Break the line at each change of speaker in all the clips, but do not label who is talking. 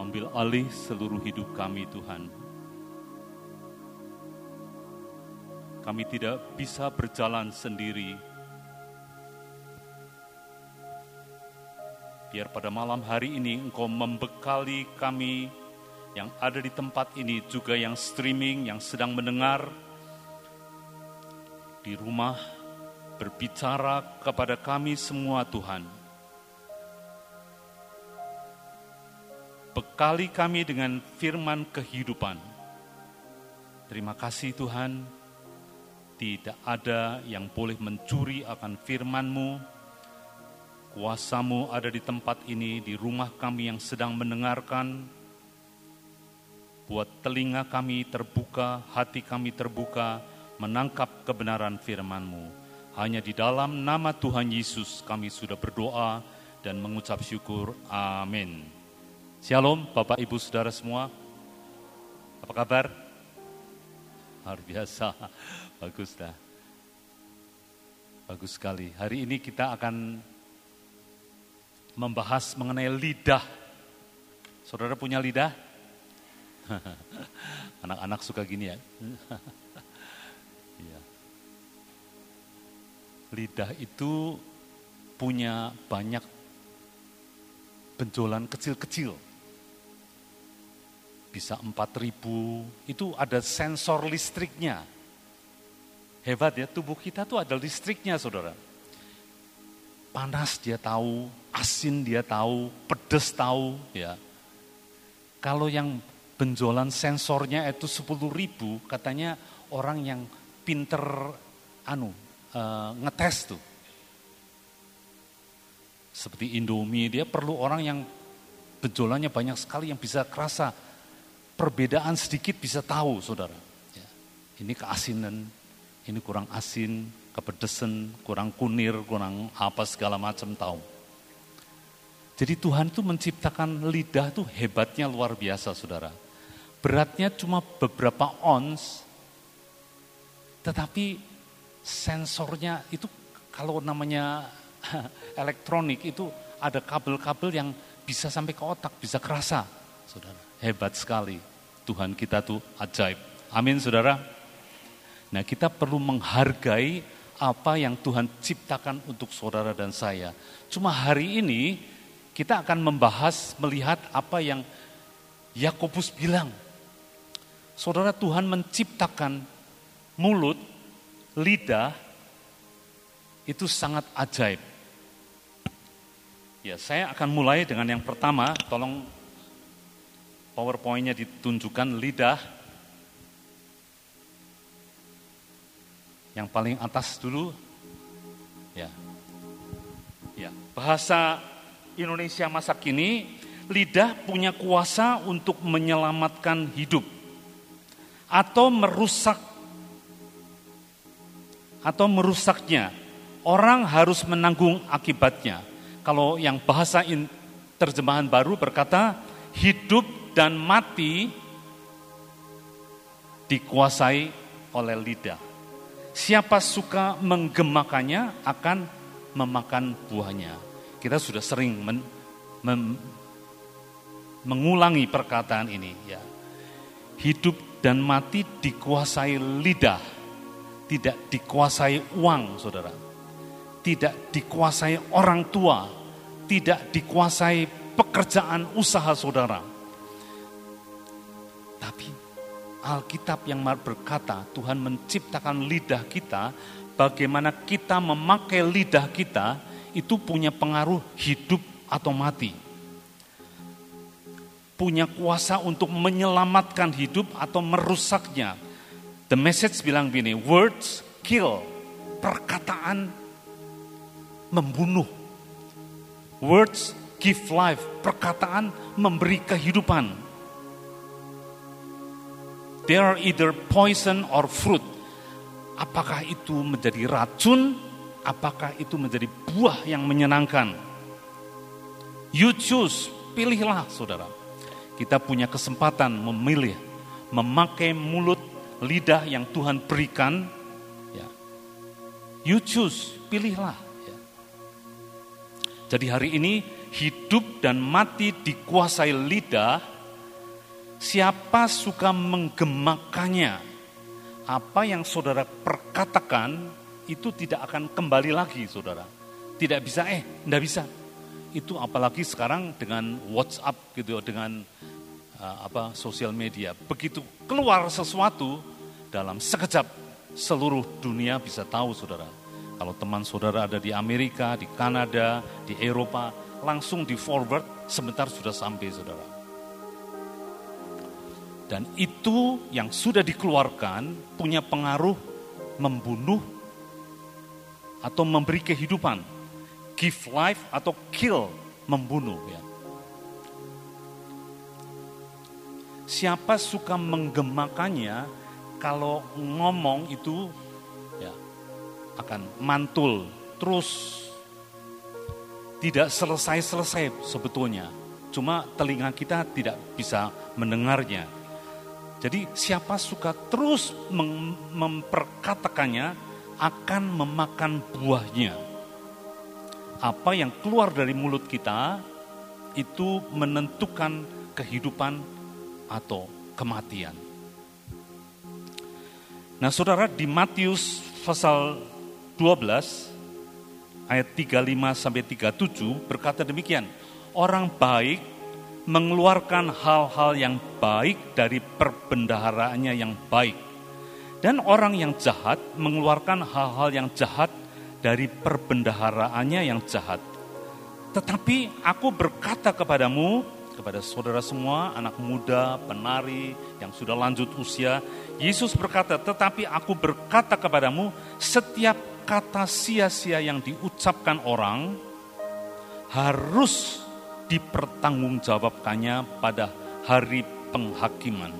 ambil alih seluruh hidup kami Tuhan. Kami tidak bisa berjalan sendiri. Biar pada malam hari ini Engkau membekali kami yang ada di tempat ini, juga yang streaming, yang sedang mendengar di rumah, berbicara kepada kami semua Tuhan Bekali kami dengan firman kehidupan. Terima kasih Tuhan, tidak ada yang boleh mencuri akan firman-Mu. Kuasamu ada di tempat ini, di rumah kami yang sedang mendengarkan. Buat telinga kami terbuka, hati kami terbuka, menangkap kebenaran firman-Mu. Hanya di dalam nama Tuhan Yesus kami sudah berdoa dan mengucap syukur. Amin. Shalom Bapak Ibu Saudara semua. Apa kabar? Luar biasa. Bagus dah. Bagus sekali. Hari ini kita akan membahas mengenai lidah. Saudara punya lidah? Anak-anak suka gini ya. Iya. Lidah itu punya banyak benjolan kecil-kecil bisa 4000, itu ada sensor listriknya. Hebat ya, tubuh kita tuh ada listriknya saudara. Panas dia tahu, asin dia tahu, pedes tahu ya. Kalau yang benjolan sensornya itu 10 ribu, katanya orang yang pinter anu uh, ngetes tuh. Seperti Indomie, dia perlu orang yang benjolannya banyak sekali yang bisa kerasa perbedaan sedikit bisa tahu saudara. Ya. Ini keasinan, ini kurang asin, kepedesan, kurang kunir, kurang apa segala macam tahu. Jadi Tuhan itu menciptakan lidah itu hebatnya luar biasa saudara. Beratnya cuma beberapa ons, tetapi sensornya itu kalau namanya elektronik itu ada kabel-kabel yang bisa sampai ke otak, bisa kerasa. Saudara, hebat sekali. Tuhan kita tuh ajaib. Amin saudara. Nah kita perlu menghargai apa yang Tuhan ciptakan untuk saudara dan saya. Cuma hari ini kita akan membahas melihat apa yang Yakobus bilang. Saudara Tuhan menciptakan mulut, lidah, itu sangat ajaib. Ya, saya akan mulai dengan yang pertama, tolong PowerPoint-nya ditunjukkan lidah. Yang paling atas dulu. Ya. Ya, bahasa Indonesia masa kini, lidah punya kuasa untuk menyelamatkan hidup atau merusak atau merusaknya. Orang harus menanggung akibatnya. Kalau yang bahasa in, terjemahan baru berkata, hidup dan mati dikuasai oleh lidah. Siapa suka menggemakannya akan memakan buahnya. Kita sudah sering men, men, mengulangi perkataan ini ya. Hidup dan mati dikuasai lidah, tidak dikuasai uang, Saudara. Tidak dikuasai orang tua, tidak dikuasai pekerjaan usaha Saudara tapi Alkitab yang berkata Tuhan menciptakan lidah kita, bagaimana kita memakai lidah kita itu punya pengaruh hidup atau mati. Punya kuasa untuk menyelamatkan hidup atau merusaknya. The message bilang gini, words kill, perkataan membunuh. Words give life, perkataan memberi kehidupan They are either poison or fruit. Apakah itu menjadi racun? Apakah itu menjadi buah yang menyenangkan? You choose, pilihlah saudara. Kita punya kesempatan memilih, memakai mulut, lidah yang Tuhan berikan. Ya. You choose, pilihlah. Ya. Jadi hari ini hidup dan mati dikuasai lidah siapa suka menggemakannya, apa yang saudara perkatakan itu tidak akan kembali lagi saudara. Tidak bisa, eh, tidak bisa. Itu apalagi sekarang dengan WhatsApp gitu, dengan uh, apa sosial media. Begitu keluar sesuatu dalam sekejap seluruh dunia bisa tahu saudara. Kalau teman saudara ada di Amerika, di Kanada, di Eropa, langsung di forward, sebentar sudah sampai saudara. Dan itu yang sudah dikeluarkan punya pengaruh membunuh atau memberi kehidupan. Give life atau kill, membunuh ya. Siapa suka menggemakannya, kalau ngomong itu ya akan mantul terus tidak selesai-selesai sebetulnya. Cuma telinga kita tidak bisa mendengarnya. Jadi siapa suka terus mem memperkatakannya akan memakan buahnya. Apa yang keluar dari mulut kita itu menentukan kehidupan atau kematian. Nah saudara di Matius pasal 12 ayat 35 sampai 37 berkata demikian. Orang baik mengeluarkan hal-hal yang baik dari perbendaharaannya yang baik. Dan orang yang jahat mengeluarkan hal-hal yang jahat dari perbendaharaannya yang jahat. Tetapi aku berkata kepadamu, kepada saudara semua, anak muda, penari yang sudah lanjut usia. Yesus berkata, tetapi aku berkata kepadamu, setiap kata sia-sia yang diucapkan orang harus dipertanggungjawabkannya pada hari penghakiman.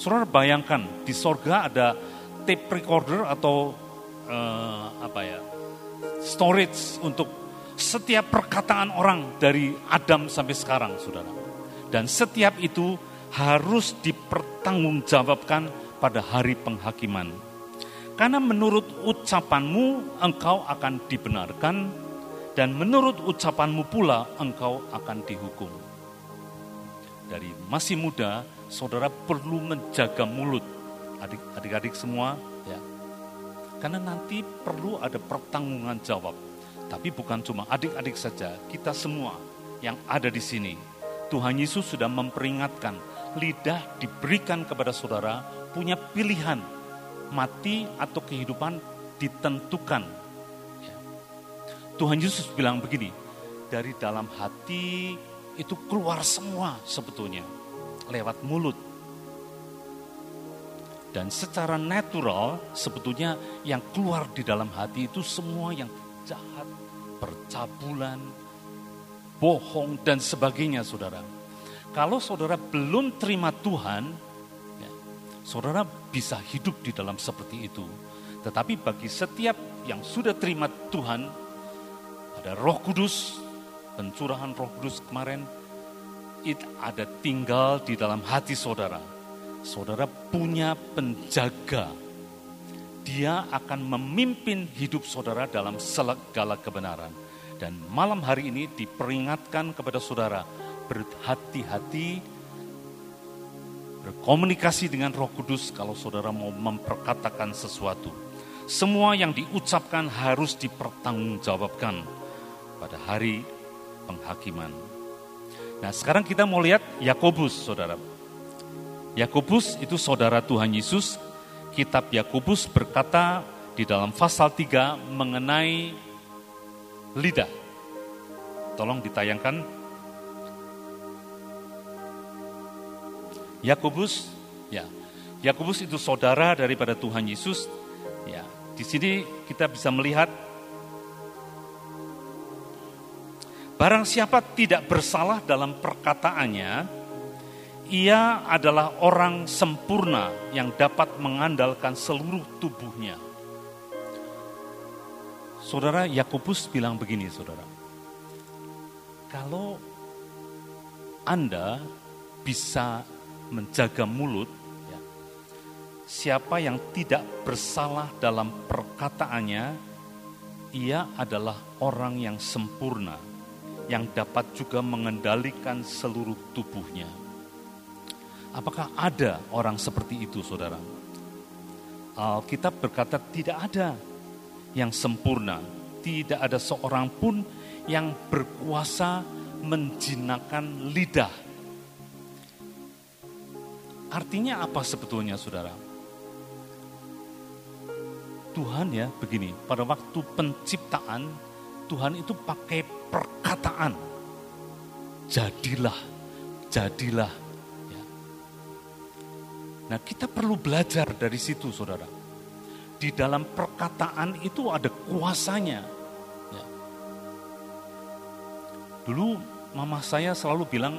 Saudara bayangkan di sorga ada tape recorder atau uh, apa ya storage untuk setiap perkataan orang dari Adam sampai sekarang, saudara. Dan setiap itu harus dipertanggungjawabkan pada hari penghakiman. Karena menurut ucapanmu engkau akan dibenarkan dan menurut ucapanmu pula engkau akan dihukum. Dari masih muda, saudara perlu menjaga mulut. Adik-adik semua, ya. Karena nanti perlu ada pertanggungan jawab. Tapi bukan cuma adik-adik saja, kita semua yang ada di sini Tuhan Yesus sudah memperingatkan, lidah diberikan kepada saudara punya pilihan, mati atau kehidupan ditentukan. Tuhan Yesus bilang begini, dari dalam hati itu keluar semua sebetulnya, lewat mulut. Dan secara natural sebetulnya yang keluar di dalam hati itu semua yang jahat, percabulan, bohong, dan sebagainya, saudara. Kalau saudara belum terima Tuhan, ya, saudara bisa hidup di dalam seperti itu. Tetapi bagi setiap yang sudah terima Tuhan, ada roh kudus, pencurahan roh kudus kemarin, itu ada tinggal di dalam hati saudara. Saudara punya penjaga. Dia akan memimpin hidup saudara dalam segala kebenaran dan malam hari ini diperingatkan kepada saudara, berhati-hati, berkomunikasi dengan roh kudus kalau saudara mau memperkatakan sesuatu. Semua yang diucapkan harus dipertanggungjawabkan pada hari penghakiman. Nah sekarang kita mau lihat Yakobus saudara. Yakobus itu saudara Tuhan Yesus. Kitab Yakobus berkata di dalam pasal 3 mengenai lidah. Tolong ditayangkan. Yakobus, ya. Yakobus itu saudara daripada Tuhan Yesus. Ya, di sini kita bisa melihat barang siapa tidak bersalah dalam perkataannya, ia adalah orang sempurna yang dapat mengandalkan seluruh tubuhnya. Saudara Yakobus bilang begini, saudara. Kalau Anda bisa menjaga mulut, ya, siapa yang tidak bersalah dalam perkataannya, ia adalah orang yang sempurna, yang dapat juga mengendalikan seluruh tubuhnya. Apakah ada orang seperti itu, saudara? Alkitab berkata tidak ada yang sempurna. Tidak ada seorang pun yang berkuasa menjinakkan lidah. Artinya apa sebetulnya saudara? Tuhan ya begini, pada waktu penciptaan Tuhan itu pakai perkataan. Jadilah, jadilah. Ya. Nah kita perlu belajar dari situ saudara. Di dalam perkataan itu ada kuasanya. Ya. Dulu mama saya selalu bilang,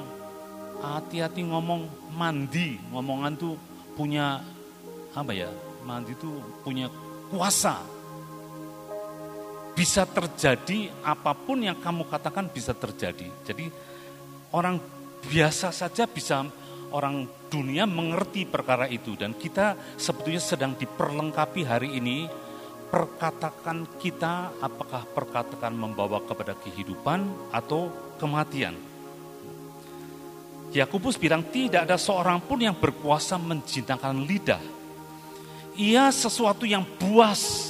hati-hati ngomong mandi. Ngomongan tuh punya, apa ya, mandi tuh punya kuasa bisa terjadi apa pun yang kamu katakan bisa terjadi. Jadi orang biasa saja bisa orang dunia mengerti perkara itu dan kita sebetulnya sedang diperlengkapi hari ini perkatakan kita apakah perkatakan membawa kepada kehidupan atau kematian. Yakobus bilang tidak ada seorang pun yang berkuasa menjinakkan lidah. Ia sesuatu yang buas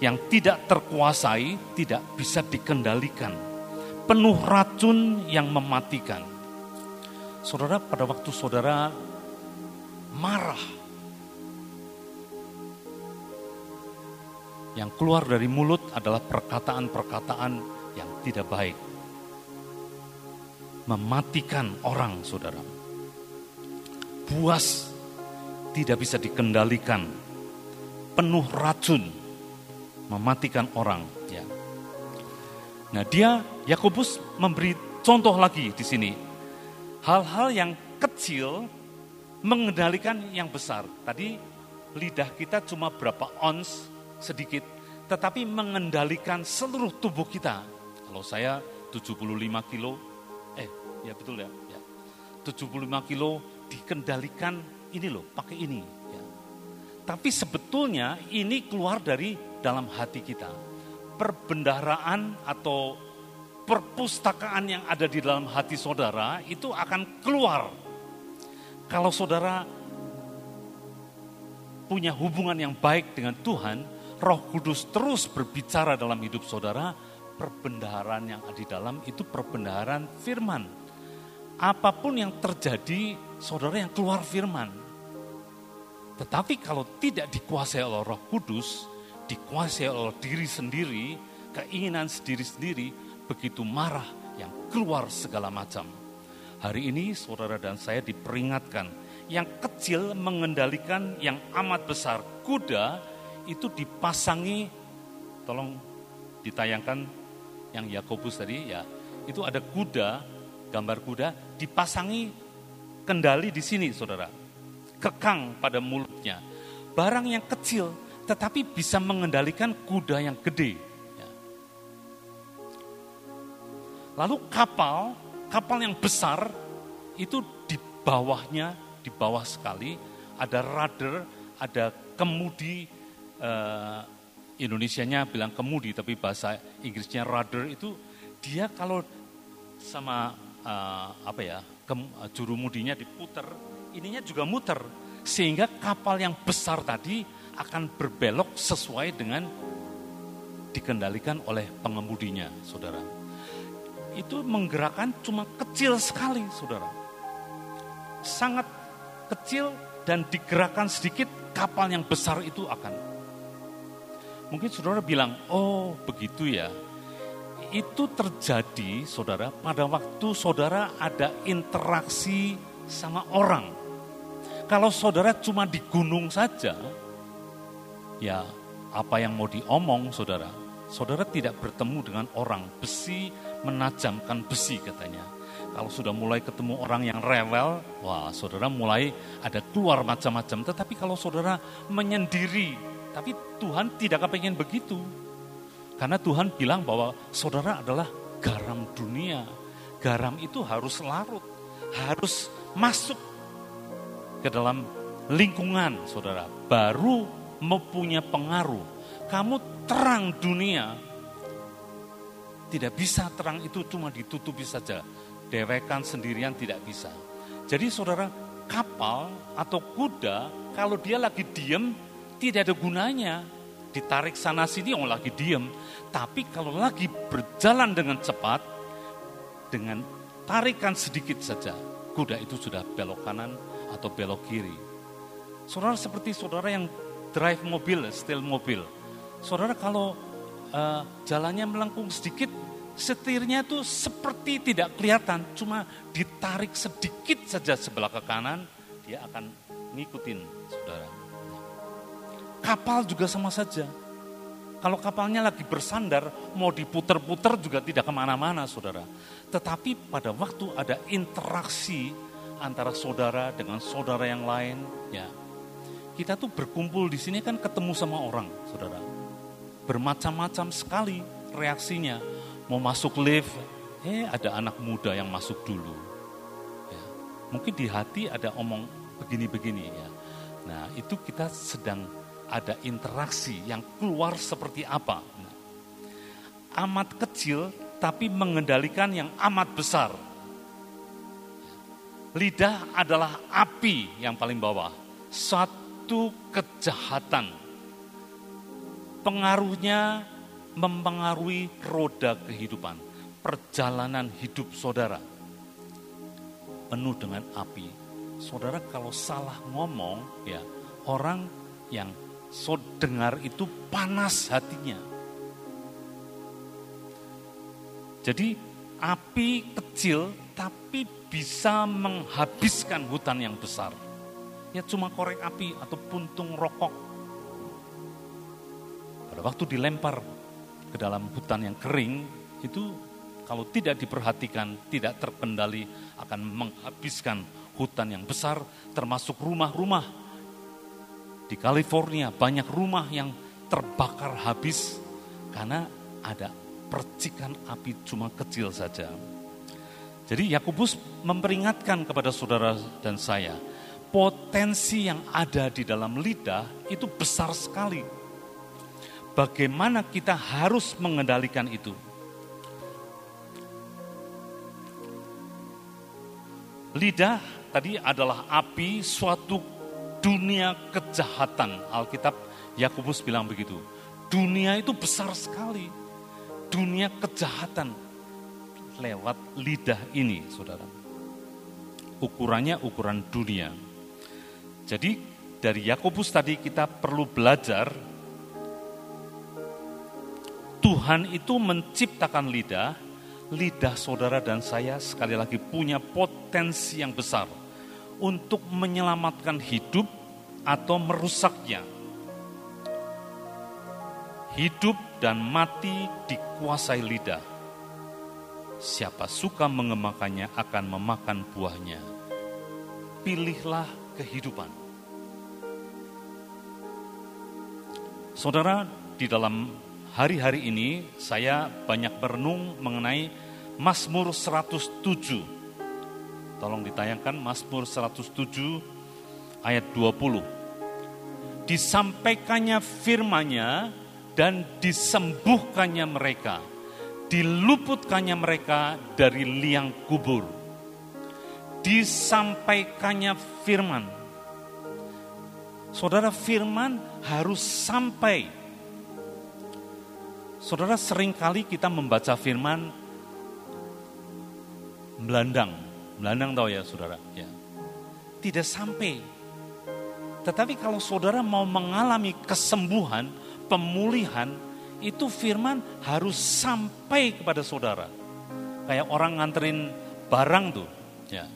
yang tidak terkuasai, tidak bisa dikendalikan. Penuh racun yang mematikan. Saudara, pada waktu saudara marah, yang keluar dari mulut adalah perkataan-perkataan yang tidak baik. Mematikan orang, saudara. Buas, tidak bisa dikendalikan. Penuh racun, mematikan orang. Ya. Nah dia Yakobus memberi contoh lagi di sini. Hal-hal yang kecil mengendalikan yang besar. Tadi lidah kita cuma berapa ons sedikit, tetapi mengendalikan seluruh tubuh kita. Kalau saya 75 kilo, eh ya betul ya, ya 75 kilo dikendalikan ini loh, pakai ini. Ya. Tapi sebetulnya ini keluar dari dalam hati kita. Perbendaharaan atau perpustakaan yang ada di dalam hati saudara itu akan keluar. Kalau saudara punya hubungan yang baik dengan Tuhan, Roh Kudus terus berbicara dalam hidup saudara, perbendaharaan yang ada di dalam itu perbendaharaan firman. Apa pun yang terjadi, saudara yang keluar firman. Tetapi kalau tidak dikuasai oleh Roh Kudus, dikuasai oleh diri sendiri, keinginan sendiri-sendiri, begitu marah yang keluar segala macam. Hari ini saudara dan saya diperingatkan, yang kecil mengendalikan yang amat besar. Kuda itu dipasangi, tolong ditayangkan yang Yakobus tadi ya, itu ada kuda, gambar kuda dipasangi kendali di sini saudara. Kekang pada mulutnya. Barang yang kecil tetapi bisa mengendalikan kuda yang gede. Ya. Lalu kapal, kapal yang besar itu di bawahnya, di bawah sekali ada rudder, ada kemudi, eh, Indonesianya bilang kemudi, tapi bahasa Inggrisnya rudder itu dia kalau sama eh, apa ya, ke, juru mudinya diputer, ininya juga muter sehingga kapal yang besar tadi akan berbelok sesuai dengan dikendalikan oleh pengemudinya, saudara. Itu menggerakkan cuma kecil sekali, saudara. Sangat kecil dan digerakkan sedikit kapal yang besar itu akan. Mungkin saudara bilang, oh begitu ya. Itu terjadi, saudara, pada waktu saudara ada interaksi sama orang. Kalau saudara cuma di gunung saja, ya apa yang mau diomong saudara. Saudara tidak bertemu dengan orang, besi menajamkan besi katanya. Kalau sudah mulai ketemu orang yang rewel, wah saudara mulai ada keluar macam-macam. Tetapi kalau saudara menyendiri, tapi Tuhan tidak kepengen begitu. Karena Tuhan bilang bahwa saudara adalah garam dunia. Garam itu harus larut, harus masuk ke dalam lingkungan saudara. Baru mempunyai pengaruh. Kamu terang dunia. Tidak bisa terang itu cuma ditutupi saja. Dewekan sendirian tidak bisa. Jadi saudara, kapal atau kuda kalau dia lagi diem tidak ada gunanya. Ditarik sana sini oh lagi diem. Tapi kalau lagi berjalan dengan cepat dengan tarikan sedikit saja kuda itu sudah belok kanan atau belok kiri. Saudara seperti saudara yang drive mobil, setel mobil. Saudara kalau uh, jalannya melengkung sedikit, setirnya itu seperti tidak kelihatan, cuma ditarik sedikit saja sebelah ke kanan, dia akan ngikutin saudara. Kapal juga sama saja. Kalau kapalnya lagi bersandar, mau diputer-puter juga tidak ke mana-mana saudara. Tetapi pada waktu ada interaksi antara saudara dengan saudara yang lain, ya kita tuh berkumpul di sini kan ketemu sama orang, saudara. Bermacam-macam sekali reaksinya. Mau masuk lift, eh ada anak muda yang masuk dulu. Ya. Mungkin di hati ada omong begini-begini ya. Nah itu kita sedang ada interaksi yang keluar seperti apa. Nah, amat kecil tapi mengendalikan yang amat besar. Lidah adalah api yang paling bawah. Satu itu kejahatan. Pengaruhnya mempengaruhi roda kehidupan, perjalanan hidup saudara. Penuh dengan api. Saudara kalau salah ngomong, ya orang yang so dengar itu panas hatinya. Jadi api kecil tapi bisa menghabiskan hutan yang besar ya cuma korek api atau puntung rokok. Pada waktu dilempar ke dalam hutan yang kering, itu kalau tidak diperhatikan, tidak terkendali akan menghabiskan hutan yang besar, termasuk rumah-rumah. Di California banyak rumah yang terbakar habis karena ada percikan api cuma kecil saja. Jadi Yakobus memperingatkan kepada saudara dan saya, potensi yang ada di dalam lidah itu besar sekali. Bagaimana kita harus mengendalikan itu? Lidah tadi adalah api suatu dunia kejahatan. Alkitab Yakobus bilang begitu. Dunia itu besar sekali. Dunia kejahatan lewat lidah ini, saudara. Ukurannya ukuran dunia. Jadi dari Yakobus tadi kita perlu belajar Tuhan itu menciptakan lidah, lidah saudara dan saya sekali lagi punya potensi yang besar untuk menyelamatkan hidup atau merusaknya. Hidup dan mati dikuasai lidah. Siapa suka mengemakannya akan memakan buahnya. Pilihlah kehidupan. Saudara, di dalam hari-hari ini saya banyak berenung mengenai Mazmur 107. Tolong ditayangkan Mazmur 107 ayat 20. Disampaikannya firmanya dan disembuhkannya mereka. Diluputkannya mereka dari liang kubur. Disampaikannya firman Saudara firman harus sampai. Saudara sering kali kita membaca firman melandang. Melandang tahu ya saudara? Ya. Tidak sampai. Tetapi kalau saudara mau mengalami kesembuhan, pemulihan, itu firman harus sampai kepada saudara. Kayak orang nganterin barang tuh. Ya.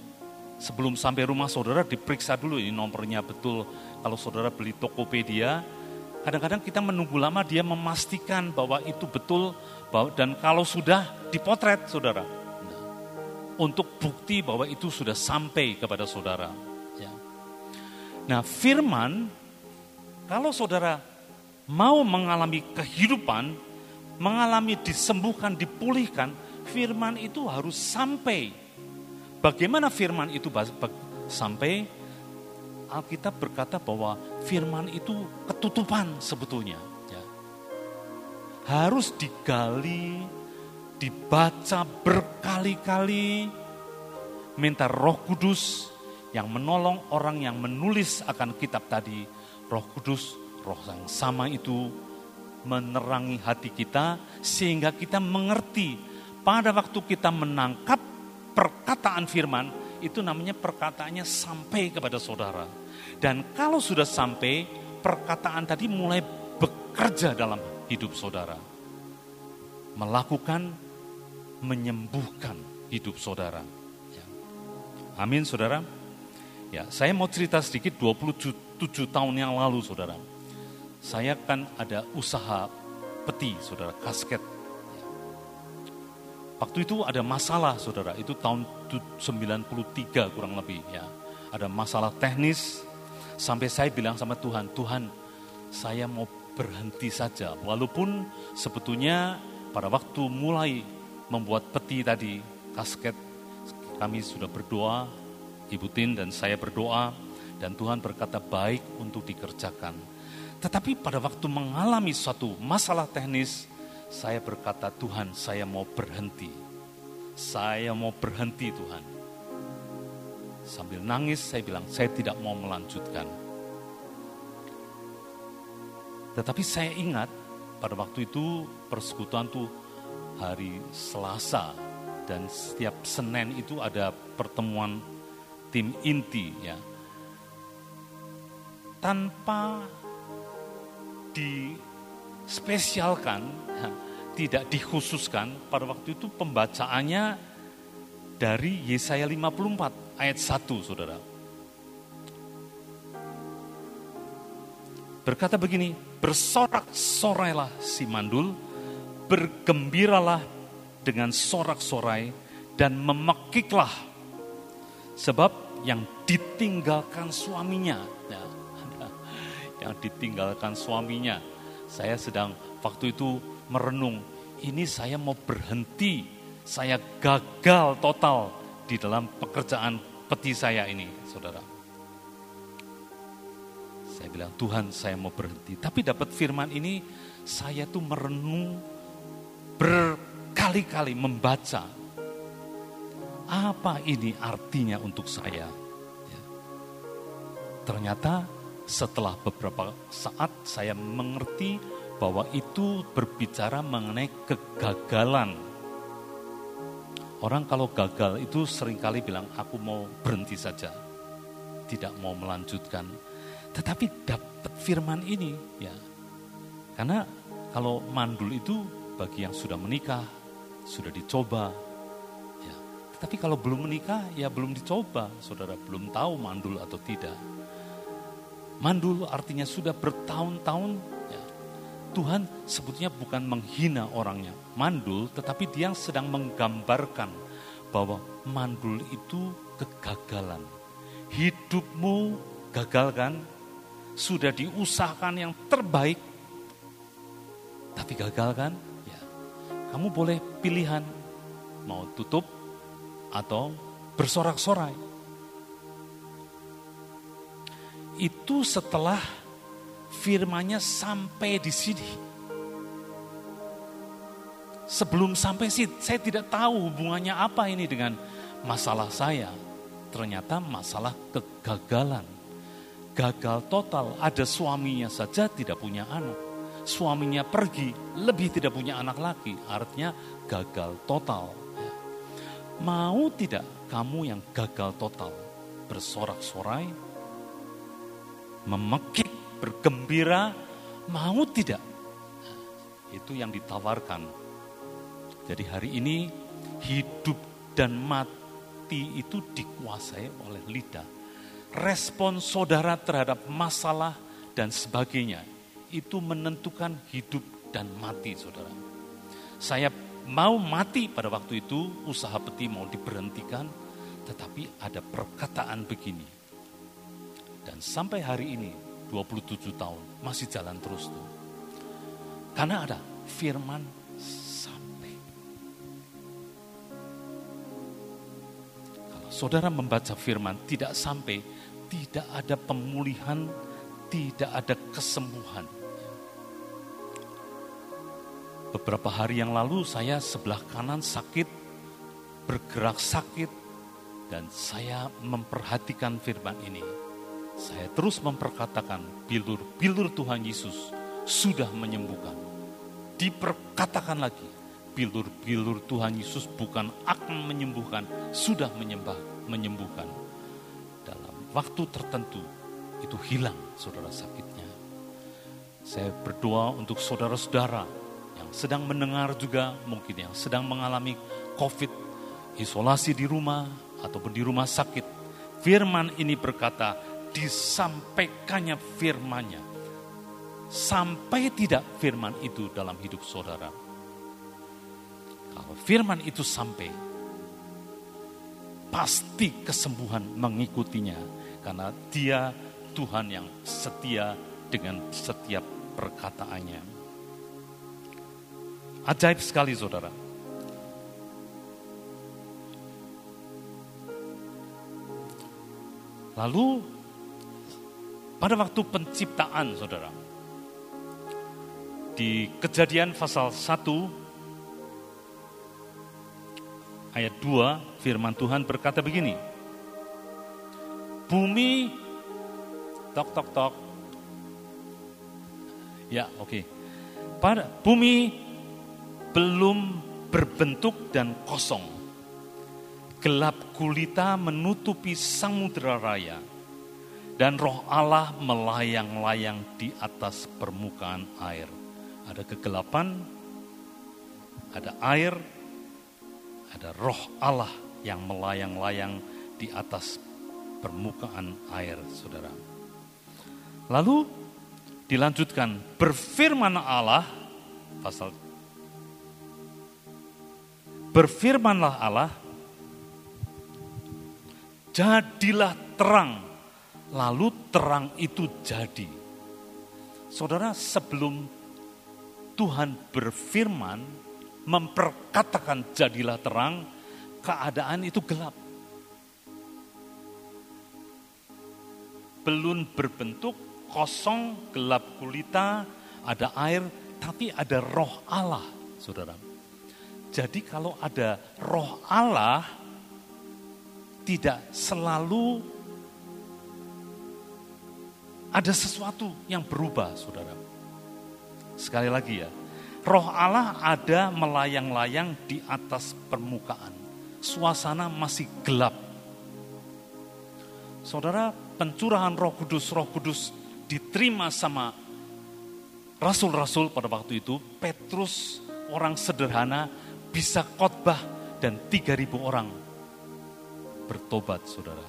Sebelum sampai rumah saudara diperiksa dulu ini nomornya betul kalau saudara beli Tokopedia, kadang-kadang kita menunggu lama dia memastikan bahwa itu betul bahwa, dan kalau sudah dipotret saudara. Untuk bukti bahwa itu sudah sampai kepada saudara. Ya. Nah firman, kalau saudara mau mengalami kehidupan, mengalami disembuhkan, dipulihkan, firman itu harus sampai. Bagaimana firman itu sampai? Alkitab berkata bahwa firman itu ketutupan sebetulnya. Ya. Harus digali, dibaca berkali-kali, minta roh kudus yang menolong orang yang menulis akan kitab tadi, Roh Kudus, Roh yang sama itu menerangi hati kita sehingga kita mengerti pada waktu kita menangkap perkataan firman itu namanya perkataannya sampai kepada saudara. Dan kalau sudah sampai perkataan tadi mulai bekerja dalam hidup saudara. Melakukan menyembuhkan hidup saudara. Ya. Amin saudara. Ya, saya mau cerita sedikit 27 tahun yang lalu saudara saya kan ada usaha peti, saudara, kasket. Waktu itu ada masalah, saudara, itu tahun 93 kurang lebih ya. Ada masalah teknis, sampai saya bilang sama Tuhan, Tuhan saya mau berhenti saja. Walaupun sebetulnya pada waktu mulai membuat peti tadi, kasket, kami sudah berdoa, Ibu Tin dan saya berdoa, dan Tuhan berkata baik untuk dikerjakan. Tetapi pada waktu mengalami suatu masalah teknis, saya berkata, Tuhan saya mau berhenti. Saya mau berhenti Tuhan. Sambil nangis saya bilang, saya tidak mau melanjutkan. Tetapi saya ingat pada waktu itu persekutuan itu hari Selasa dan setiap Senin itu ada pertemuan tim inti ya. Tanpa dispesialkan, tidak dikhususkan, pada waktu itu pembacaannya dari Yesaya 54 ayat 1 saudara. Berkata begini, bersorak-sorailah si mandul, bergembiralah dengan sorak-sorai, dan memekiklah. Sebab yang ditinggalkan suaminya, ya, yang ditinggalkan suaminya. Saya sedang waktu itu merenung, ini saya mau berhenti, saya gagal total di dalam pekerjaan peti saya ini, saudara. Saya bilang, Tuhan saya mau berhenti. Tapi dapat firman ini, saya tuh merenung berkali-kali membaca. Apa ini artinya untuk saya? Ya. Ternyata setelah beberapa saat saya mengerti bahwa itu berbicara mengenai kegagalan. Orang kalau gagal itu sering kali bilang aku mau berhenti saja. Tidak mau melanjutkan. Tetapi dapat firman ini ya. Karena kalau mandul itu bagi yang sudah menikah, sudah dicoba. Ya. Tetapi kalau belum menikah ya belum dicoba. Saudara belum tahu mandul atau tidak. Mandul artinya sudah bertahun-tahun Tuhan sebetulnya bukan menghina orangnya. Mandul tetapi dia sedang menggambarkan bahwa mandul itu kegagalan. Hidupmu gagal kan? Sudah diusahakan yang terbaik tapi gagal kan? Ya. Kamu boleh pilihan mau tutup atau bersorak-sorai. itu setelah firmanya sampai di sini. Sebelum sampai sih, saya tidak tahu hubungannya apa ini dengan masalah saya. Ternyata masalah kegagalan. Gagal total, ada suaminya saja tidak punya anak. Suaminya pergi, lebih tidak punya anak lagi. Artinya gagal total. Mau tidak kamu yang gagal total? Bersorak-sorai, memekik, bergembira, mau tidak? Itu yang ditawarkan. Jadi hari ini hidup dan mati itu dikuasai oleh lidah. Respon saudara terhadap masalah dan sebagainya itu menentukan hidup dan mati saudara. Saya mau mati pada waktu itu, usaha peti mau diberhentikan, tetapi ada perkataan begini. Dan sampai hari ini 27 tahun masih jalan terus tuh. Karena ada firman sampai. Kalau saudara membaca firman tidak sampai, tidak ada pemulihan, tidak ada kesembuhan. Beberapa hari yang lalu saya sebelah kanan sakit, bergerak sakit, Dan saya memperhatikan firman ini. Saya terus memperkatakan bilur-bilur Tuhan Yesus sudah menyembuhkan. Diperkatakan lagi, bilur-bilur Tuhan Yesus bukan akan menyembuhkan, sudah menyembah, menyembuhkan. Dalam waktu tertentu itu hilang saudara sakitnya. Saya berdoa untuk saudara-saudara yang sedang mendengar juga, mungkin yang sedang mengalami COVID, isolasi di rumah, ataupun di rumah sakit. Firman ini berkata, disampaikannya firmannya. Sampai tidak firman itu dalam hidup saudara. Kalau firman itu sampai, pasti kesembuhan mengikutinya. Karena dia Tuhan yang setia dengan setiap perkataannya. Ajaib sekali saudara. Lalu pada waktu penciptaan saudara, di kejadian pasal 1 ayat 2 firman Tuhan berkata begini, Bumi tok tok tok Ya, oke. Okay. Pada bumi belum berbentuk dan kosong. Gelap gulita menutupi samudera raya dan roh Allah melayang-layang di atas permukaan air. Ada kegelapan, ada air, ada roh Allah yang melayang-layang di atas permukaan air, saudara. Lalu dilanjutkan berfirman Allah pasal berfirmanlah Allah jadilah terang lalu terang itu jadi saudara sebelum Tuhan berfirman memperkatakan jadilah terang keadaan itu gelap belum berbentuk kosong, gelap kulita, ada air, tapi ada roh Allah, saudara. Jadi kalau ada roh Allah, tidak selalu ada sesuatu yang berubah, saudara. Sekali lagi ya, roh Allah ada melayang-layang di atas permukaan. Suasana masih gelap. Saudara, pencurahan roh kudus, roh kudus diterima sama rasul-rasul pada waktu itu, Petrus orang sederhana bisa khotbah dan 3000 orang bertobat, Saudara.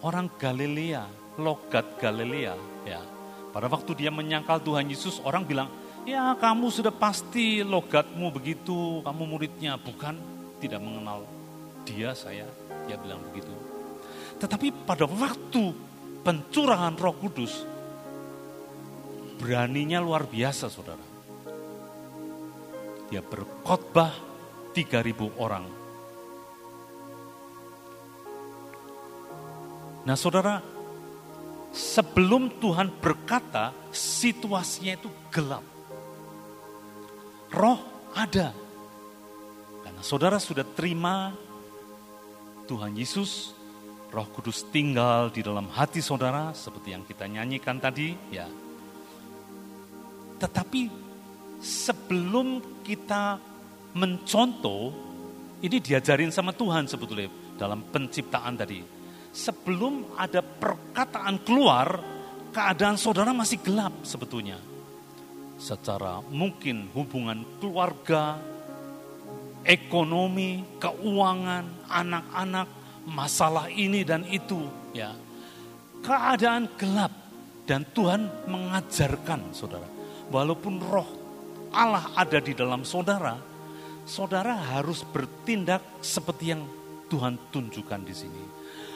Orang Galilea, logat Galilea, ya. Pada waktu dia menyangkal Tuhan Yesus, orang bilang, "Ya, kamu sudah pasti logatmu begitu, kamu muridnya." Bukan, tidak mengenal dia saya, dia bilang begitu. Tetapi pada waktu pencurahan roh kudus, beraninya luar biasa saudara. Dia berkhotbah 3000 orang. Nah saudara, sebelum Tuhan berkata, situasinya itu gelap. Roh ada. Karena saudara sudah terima Tuhan Yesus Roh Kudus tinggal di dalam hati saudara seperti yang kita nyanyikan tadi, ya. Tetapi sebelum kita mencontoh, ini diajarin sama Tuhan sebetulnya dalam penciptaan tadi. Sebelum ada perkataan keluar, keadaan saudara masih gelap sebetulnya. Secara mungkin hubungan keluarga, ekonomi, keuangan, anak-anak, masalah ini dan itu, ya. Keadaan gelap dan Tuhan mengajarkan saudara, walaupun roh Allah ada di dalam saudara, saudara harus bertindak seperti yang Tuhan tunjukkan di sini.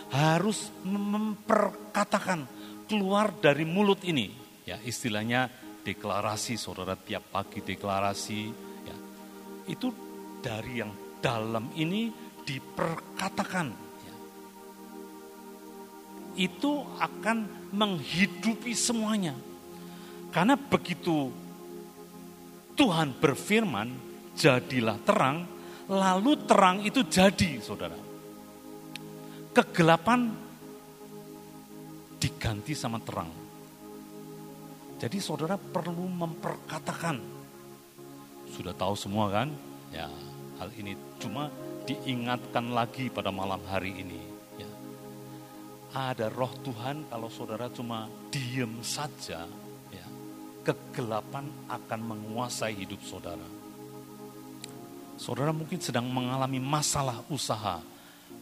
Harus memperkatakan keluar dari mulut ini, ya istilahnya deklarasi saudara tiap pagi deklarasi, ya itu dari yang dalam ini diperkatakan itu akan menghidupi semuanya. Karena begitu Tuhan berfirman, jadilah terang, lalu terang itu jadi, saudara. Kegelapan diganti sama terang. Jadi saudara perlu memperkatakan. Sudah tahu semua kan? Ya, hal ini cuma diingatkan lagi pada malam hari ini. Ya. Ada roh Tuhan kalau saudara cuma diem saja, ya, kegelapan akan menguasai hidup saudara. Saudara mungkin sedang mengalami masalah usaha,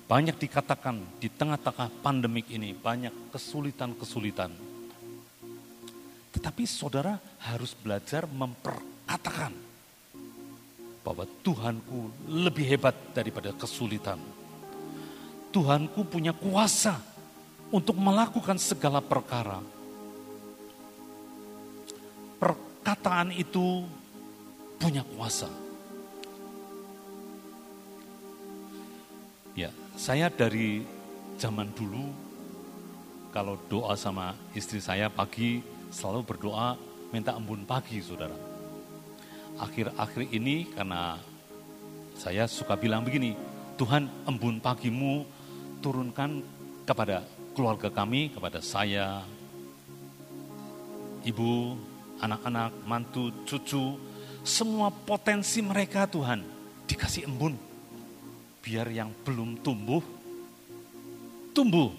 banyak dikatakan di tengah-tengah pandemik ini, banyak kesulitan-kesulitan. Tetapi saudara harus belajar memperkatakan bahwa Tuhanku lebih hebat daripada kesulitan. Tuhanku punya kuasa untuk melakukan segala perkara. Perkataan itu punya kuasa. Saya dari zaman dulu kalau doa sama istri saya pagi selalu berdoa minta embun pagi saudara. Akhir-akhir ini karena saya suka bilang begini, Tuhan embun pagimu turunkan kepada keluarga kami, kepada saya, ibu, anak-anak, mantu, cucu, semua potensi mereka Tuhan dikasih embun biar yang belum tumbuh, tumbuh.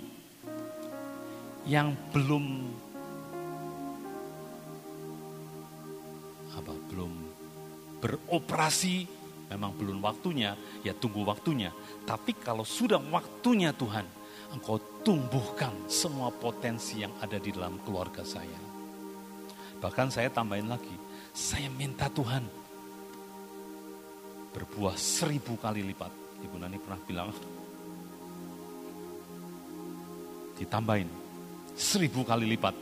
Yang belum apa belum beroperasi memang belum waktunya, ya tunggu waktunya. Tapi kalau sudah waktunya Tuhan, Engkau tumbuhkan semua potensi yang ada di dalam keluarga saya. Bahkan saya tambahin lagi, saya minta Tuhan berbuah seribu kali lipat Ibu Nani pernah bilang, ditambahin seribu kali lipat.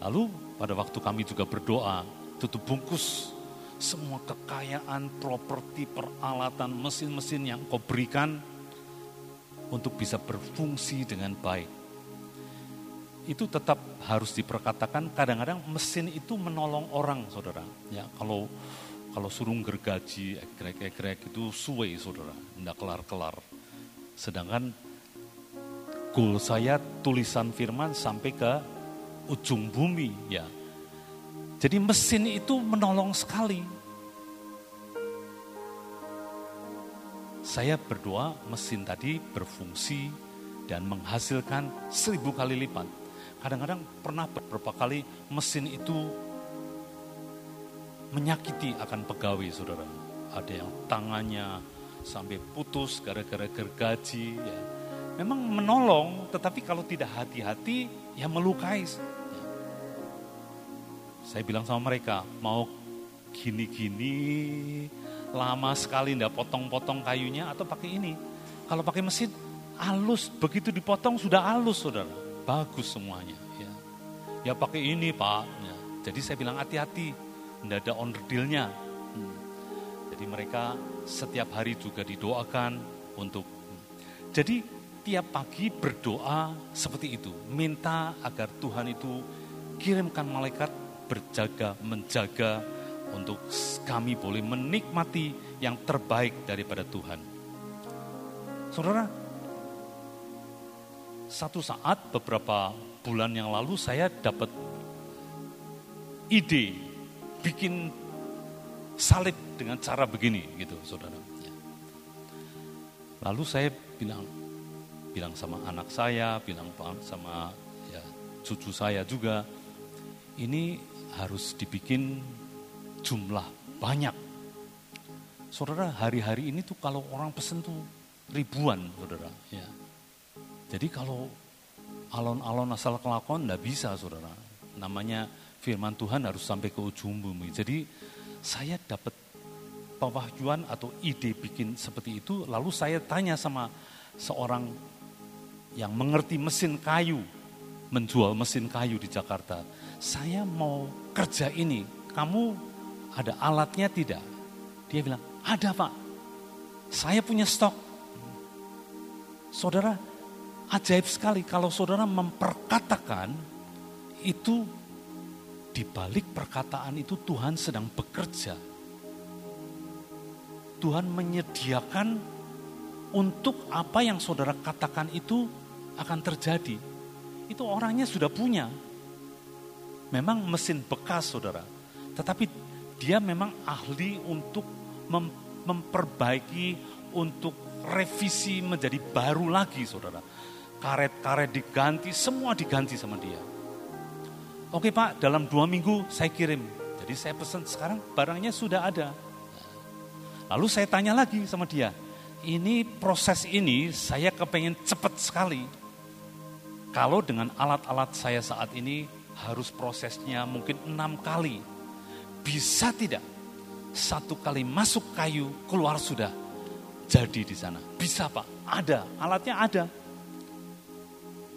Lalu pada waktu kami juga berdoa, tutup bungkus semua kekayaan, properti, peralatan, mesin-mesin yang kau berikan untuk bisa berfungsi dengan baik. Itu tetap harus diperkatakan, kadang-kadang mesin itu menolong orang, saudara. Ya, kalau kalau suruh gergaji, egrek-egrek itu suwe saudara, tidak kelar-kelar. Sedangkan goal saya tulisan firman sampai ke ujung bumi ya. Jadi mesin itu menolong sekali. Saya berdoa mesin tadi berfungsi dan menghasilkan seribu kali lipat. Kadang-kadang pernah beberapa kali mesin itu menyakiti akan pegawai saudara. Ada yang tangannya sampai putus gara-gara gergaji. Ya. Memang menolong, tetapi kalau tidak hati-hati ya melukai. Ya. Saya bilang sama mereka, mau gini-gini, lama sekali ndak potong-potong kayunya atau pakai ini. Kalau pakai mesin, halus, begitu dipotong sudah halus saudara. Bagus semuanya. Ya, ya pakai ini pak. Ya. Jadi saya bilang hati-hati, tidak ada onderdilnya. Hmm. Jadi mereka setiap hari juga didoakan untuk. Jadi tiap pagi berdoa seperti itu, minta agar Tuhan itu kirimkan malaikat berjaga menjaga untuk kami boleh menikmati yang terbaik daripada Tuhan. Saudara, satu saat beberapa bulan yang lalu saya dapat ide bikin salib dengan cara begini gitu saudara. Lalu saya bilang bilang sama anak saya, bilang sama ya cucu saya juga, ini harus dibikin jumlah banyak. Saudara, hari-hari ini tuh kalau orang pesen tuh ribuan, saudara. Ya. Jadi kalau alon-alon asal kelakon nggak bisa, saudara. Namanya firman Tuhan harus sampai ke ujung bumi. Jadi saya dapat pewahyuan atau ide bikin seperti itu, lalu saya tanya sama seorang yang mengerti mesin kayu, menjual mesin kayu di Jakarta. Saya mau kerja ini, kamu ada alatnya tidak? Dia bilang, ada pak, saya punya stok. Saudara, ajaib sekali kalau saudara memperkatakan itu di balik perkataan itu Tuhan sedang bekerja. Tuhan menyediakan untuk apa yang saudara katakan itu akan terjadi. Itu orangnya sudah punya. Memang mesin bekas saudara. Tetapi dia memang ahli untuk mem memperbaiki, untuk revisi menjadi baru lagi saudara. Karet-karet diganti, semua diganti sama dia. Oke Pak, dalam dua minggu saya kirim. Jadi saya pesan sekarang barangnya sudah ada. Lalu saya tanya lagi sama dia, ini proses ini saya kepengen cepat sekali. Kalau dengan alat-alat saya saat ini harus prosesnya mungkin enam kali. Bisa tidak? Satu kali masuk kayu, keluar sudah. Jadi di sana. Bisa Pak, ada, alatnya ada.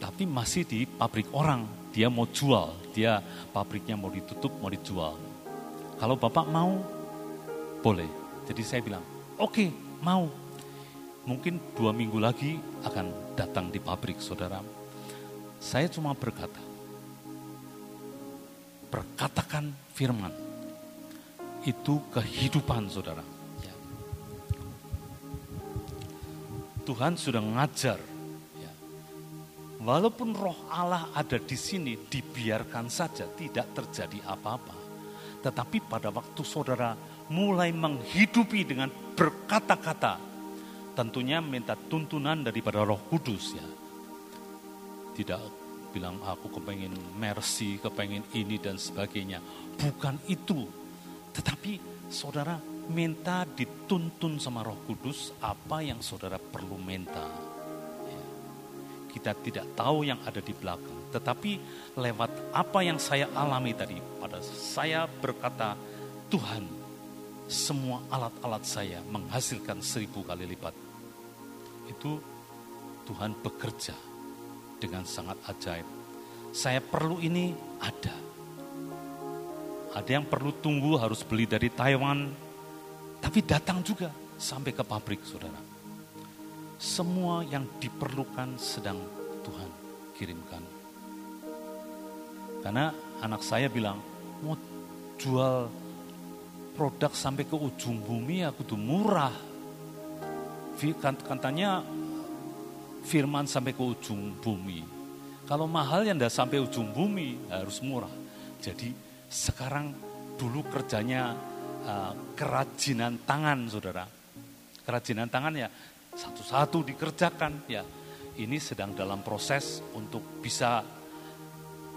Tapi masih di pabrik orang, dia mau jual, dia pabriknya mau ditutup, mau dijual. Kalau Bapak mau, boleh. Jadi saya bilang, oke, okay, mau. Mungkin dua minggu lagi akan datang di pabrik saudara. Saya cuma berkata, berkatakan firman. Itu kehidupan saudara. Ya. Tuhan sudah ngajar. Walaupun roh Allah ada di sini, dibiarkan saja, tidak terjadi apa-apa. Tetapi pada waktu saudara mulai menghidupi dengan berkata-kata, tentunya minta tuntunan daripada roh kudus ya. Tidak bilang aku kepengen mercy, kepengen ini dan sebagainya. Bukan itu. Tetapi saudara minta dituntun sama roh kudus apa yang saudara perlu minta. Kita tidak tahu yang ada di belakang. Tetapi lewat apa yang saya alami tadi. Pada saya berkata, Tuhan semua alat-alat saya menghasilkan seribu kali lipat. Itu Tuhan bekerja dengan sangat ajaib. Saya perlu ini ada. Ada yang perlu tunggu harus beli dari Taiwan, tapi datang juga sampai ke pabrik saudara. Semua yang diperlukan sedang Tuhan kirimkan. Karena anak saya bilang, mau jual produk sampai ke ujung bumi aku tuh murah. Katanya firman sampai ke ujung bumi. Kalau mahal yang tidak sampai ujung bumi harus murah. Jadi sekarang dulu kerjanya uh, kerajinan tangan saudara. Kerajinan tangan ya satu-satu dikerjakan ya. Ini sedang dalam proses untuk bisa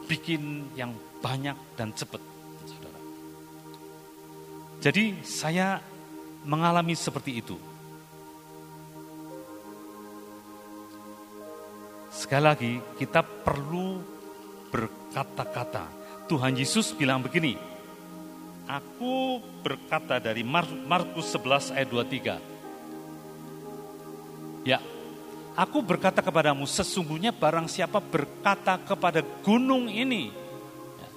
bikin yang banyak dan cepat saudara. Jadi saya mengalami seperti itu. Sekali lagi, kita perlu berkata-kata. Tuhan Yesus bilang begini, Aku berkata dari Markus 11 ayat 23. Ya, aku berkata kepadamu, sesungguhnya barang siapa berkata kepada gunung ini, ya,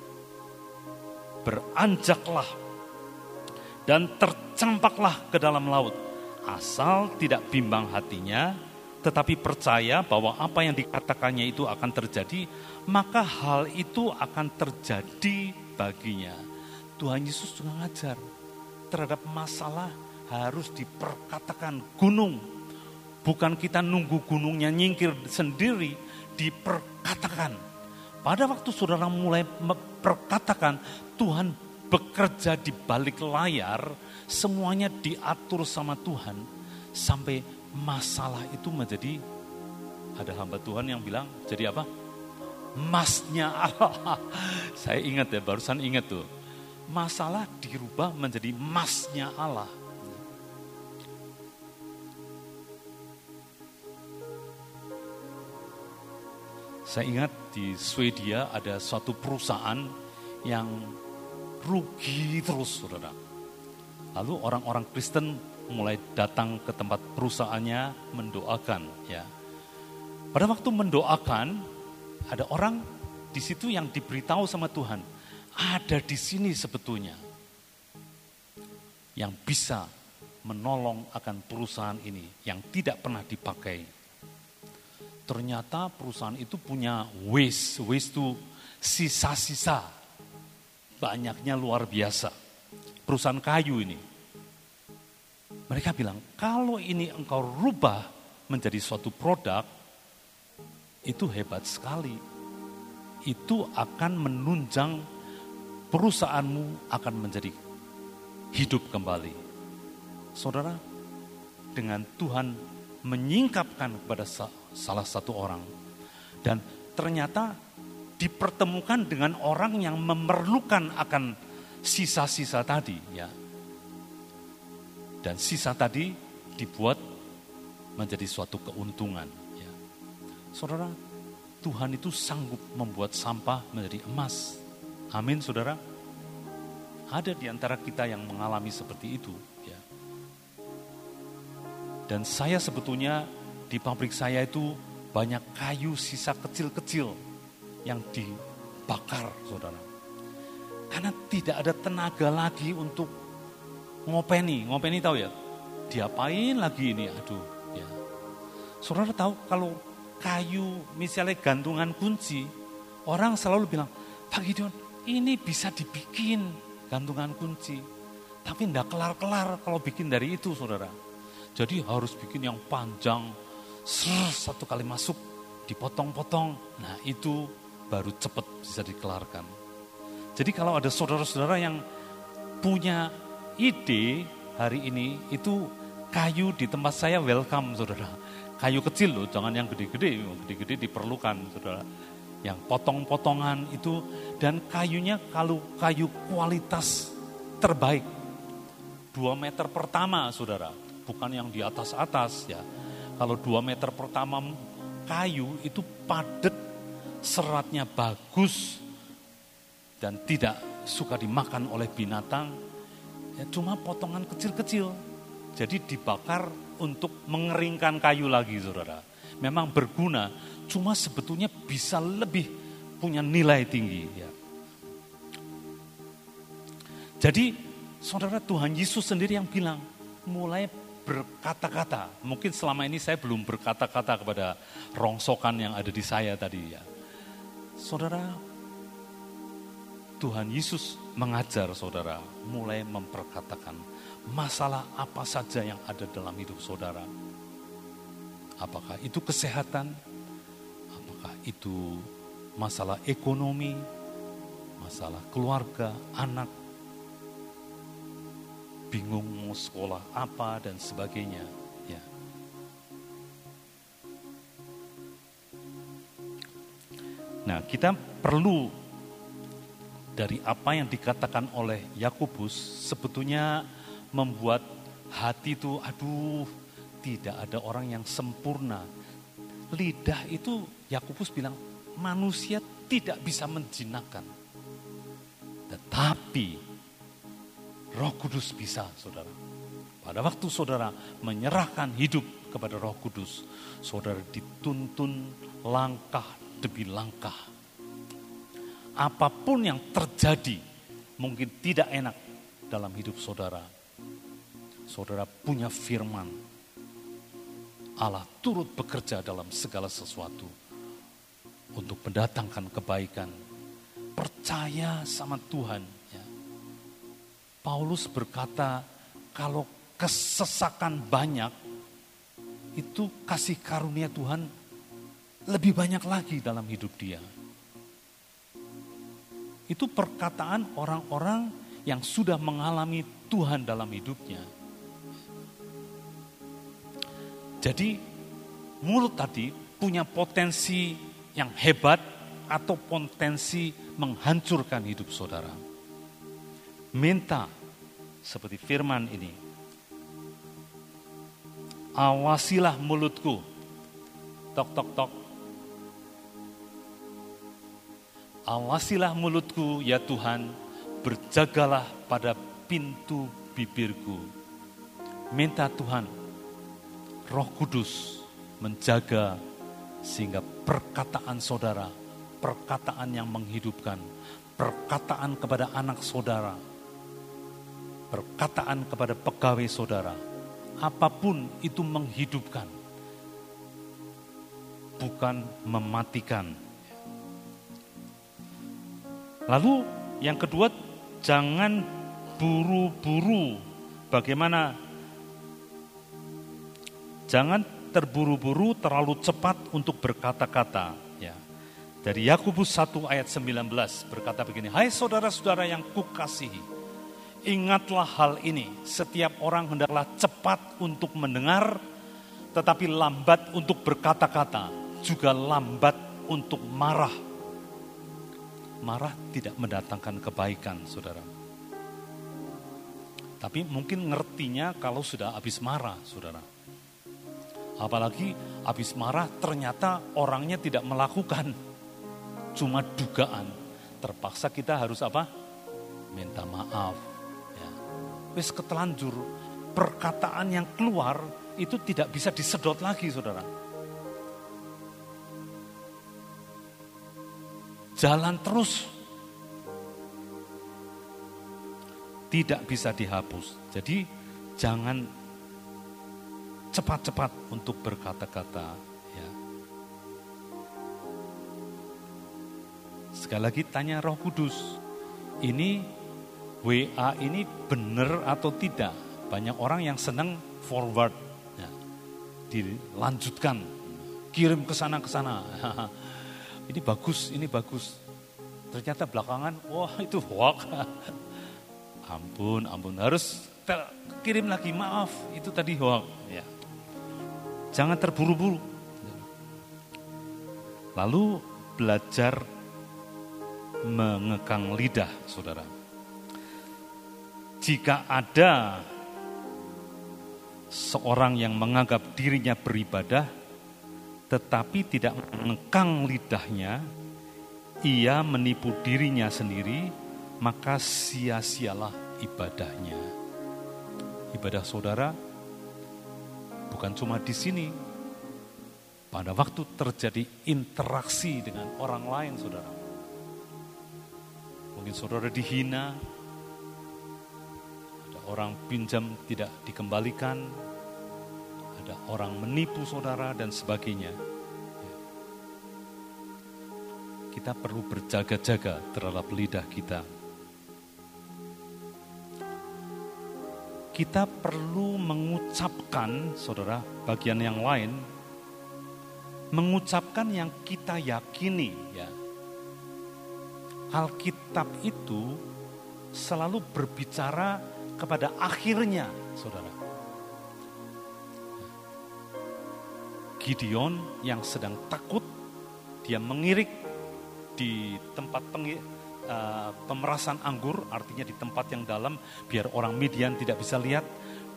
beranjaklah dan tercampaklah ke dalam laut. Asal tidak bimbang hatinya, tetapi percaya bahwa apa yang dikatakannya itu akan terjadi, maka hal itu akan terjadi baginya. Tuhan Yesus juga ngajar terhadap masalah harus diperkatakan gunung. Bukan kita nunggu gunungnya nyingkir sendiri, diperkatakan. Pada waktu saudara mulai memperkatakan, Tuhan bekerja di balik layar, semuanya diatur sama Tuhan sampai masalah itu menjadi ada hamba Tuhan yang bilang jadi apa? Masnya Allah. Saya ingat ya, barusan ingat tuh. Masalah dirubah menjadi masnya Allah. Saya ingat di Swedia ada suatu perusahaan yang rugi terus, saudara. Lalu orang-orang Kristen mulai datang ke tempat perusahaannya mendoakan ya. Pada waktu mendoakan ada orang di situ yang diberitahu sama Tuhan, ada di sini sebetulnya yang bisa menolong akan perusahaan ini yang tidak pernah dipakai. Ternyata perusahaan itu punya waste, waste itu sisa-sisa. Banyaknya luar biasa. Perusahaan kayu ini. Mereka bilang, kalau ini engkau rubah menjadi suatu produk, itu hebat sekali. Itu akan menunjang perusahaanmu akan menjadi hidup kembali. Saudara, dengan Tuhan menyingkapkan kepada salah satu orang dan ternyata dipertemukan dengan orang yang memerlukan akan sisa-sisa tadi ya. Dan sisa tadi dibuat menjadi suatu keuntungan ya. Saudara, Tuhan itu sanggup membuat sampah menjadi emas. Amin, Saudara. Ada di antara kita yang mengalami seperti itu ya. Dan saya sebetulnya di pabrik saya itu banyak kayu sisa kecil-kecil yang dibakar, saudara. Karena tidak ada tenaga lagi untuk ngopeni. Ngopeni tahu ya? Diapain lagi ini? Aduh, ya. Saudara tahu kalau kayu misalnya gantungan kunci, orang selalu bilang, Pak Gideon, ini bisa dibikin gantungan kunci. Tapi tidak kelar-kelar kalau bikin dari itu, saudara. Jadi harus bikin yang panjang, ser, satu kali masuk, dipotong-potong. Nah itu baru cepat bisa dikelarkan. Jadi kalau ada saudara-saudara yang punya ide hari ini itu kayu di tempat saya welcome saudara. Kayu kecil loh, jangan yang gede-gede, gede-gede diperlukan saudara. Yang potong-potongan itu dan kayunya kalau kayu kualitas terbaik. Dua meter pertama saudara, bukan yang di atas-atas ya. Kalau dua meter pertama kayu itu padat seratnya bagus dan tidak suka dimakan oleh binatang, ya cuma potongan kecil-kecil. Jadi dibakar untuk mengeringkan kayu lagi, saudara. Memang berguna, cuma sebetulnya bisa lebih punya nilai tinggi. Ya. Jadi, saudara Tuhan Yesus sendiri yang bilang, mulai berkata-kata. Mungkin selama ini saya belum berkata-kata kepada rongsokan yang ada di saya tadi ya. Saudara, Tuhan Yesus mengajar saudara mulai memperkatakan masalah apa saja yang ada dalam hidup saudara. Apakah itu kesehatan? Apakah itu masalah ekonomi? Masalah keluarga, anak? Bingung mau sekolah apa dan sebagainya. Nah, kita perlu dari apa yang dikatakan oleh Yakobus sebetulnya membuat hati itu aduh tidak ada orang yang sempurna. Lidah itu Yakobus bilang manusia tidak bisa menjinakkan. Tetapi Roh Kudus bisa, Saudara. Pada waktu Saudara menyerahkan hidup kepada Roh Kudus, Saudara dituntun langkah demi langkah. Apa pun yang terjadi mungkin tidak enak dalam hidup saudara. Saudara punya firman. Allah turut bekerja dalam segala sesuatu untuk mendatangkan kebaikan. Percaya sama Tuhan. Paulus berkata, kalau kesesakan banyak, itu kasih karunia Tuhan lebih banyak lagi dalam hidup dia. Itu perkataan orang-orang yang sudah mengalami Tuhan dalam hidupnya. Jadi mulut tadi punya potensi yang hebat atau potensi menghancurkan hidup saudara. Minta seperti firman ini. Awasilah mulutku. Tok tok tok Awasilah mulutku ya Tuhan, berjagalah pada pintu bibirku. Minta Tuhan, roh kudus menjaga sehingga perkataan saudara, perkataan yang menghidupkan, perkataan kepada anak saudara, perkataan kepada pegawai saudara, apa pun itu menghidupkan, bukan mematikan Lalu yang kedua, jangan buru-buru. Bagaimana? Jangan terburu-buru, terlalu cepat untuk berkata-kata. Ya. Dari Yakobus 1 ayat 19 berkata begini, Hai saudara-saudara yang kukasihi, ingatlah hal ini, setiap orang hendaklah cepat untuk mendengar, tetapi lambat untuk berkata-kata, juga lambat untuk marah. Marah tidak mendatangkan kebaikan, saudara. Tapi mungkin ngertinya kalau sudah habis marah, saudara. Apalagi habis marah ternyata orangnya tidak melakukan. Cuma dugaan. Terpaksa kita harus apa? Minta maaf. Wis ketelanjur. Perkataan yang keluar itu tidak bisa disedot lagi saudara. Jalan terus. Tidak bisa dihapus. Jadi jangan cepat-cepat untuk berkata-kata. Ya. Sekali lagi tanya Roh Kudus, ini WA ini benar atau tidak? Banyak orang yang senang forward, ya. dilanjutkan, kirim ke sana ke sana. ini bagus, ini bagus. Ternyata belakangan, wah itu hoax. ampun, ampun, harus kirim lagi maaf, itu tadi hoax. Ya. Jangan terburu-buru. Lalu belajar mengekang lidah, saudara. Jika ada seorang yang menganggap dirinya beribadah, tetapi tidak mengekang lidahnya, ia menipu dirinya sendiri, maka sia-sialah ibadahnya. Ibadah saudara bukan cuma di sini. Pada waktu terjadi interaksi dengan orang lain, saudara. Mungkin saudara dihina, orang pinjam tidak dikembalikan, ada orang menipu saudara dan sebagainya. Kita perlu berjaga-jaga terhadap lidah kita kita perlu mengucapkan, saudara, bagian yang lain, mengucapkan yang kita yakini, ya. Alkitab itu selalu berbicara kepada akhirnya, saudara. Gideon yang sedang takut, dia mengirik di tempat pengir, uh, pemerasan anggur, artinya di tempat yang dalam, biar orang Midian tidak bisa lihat.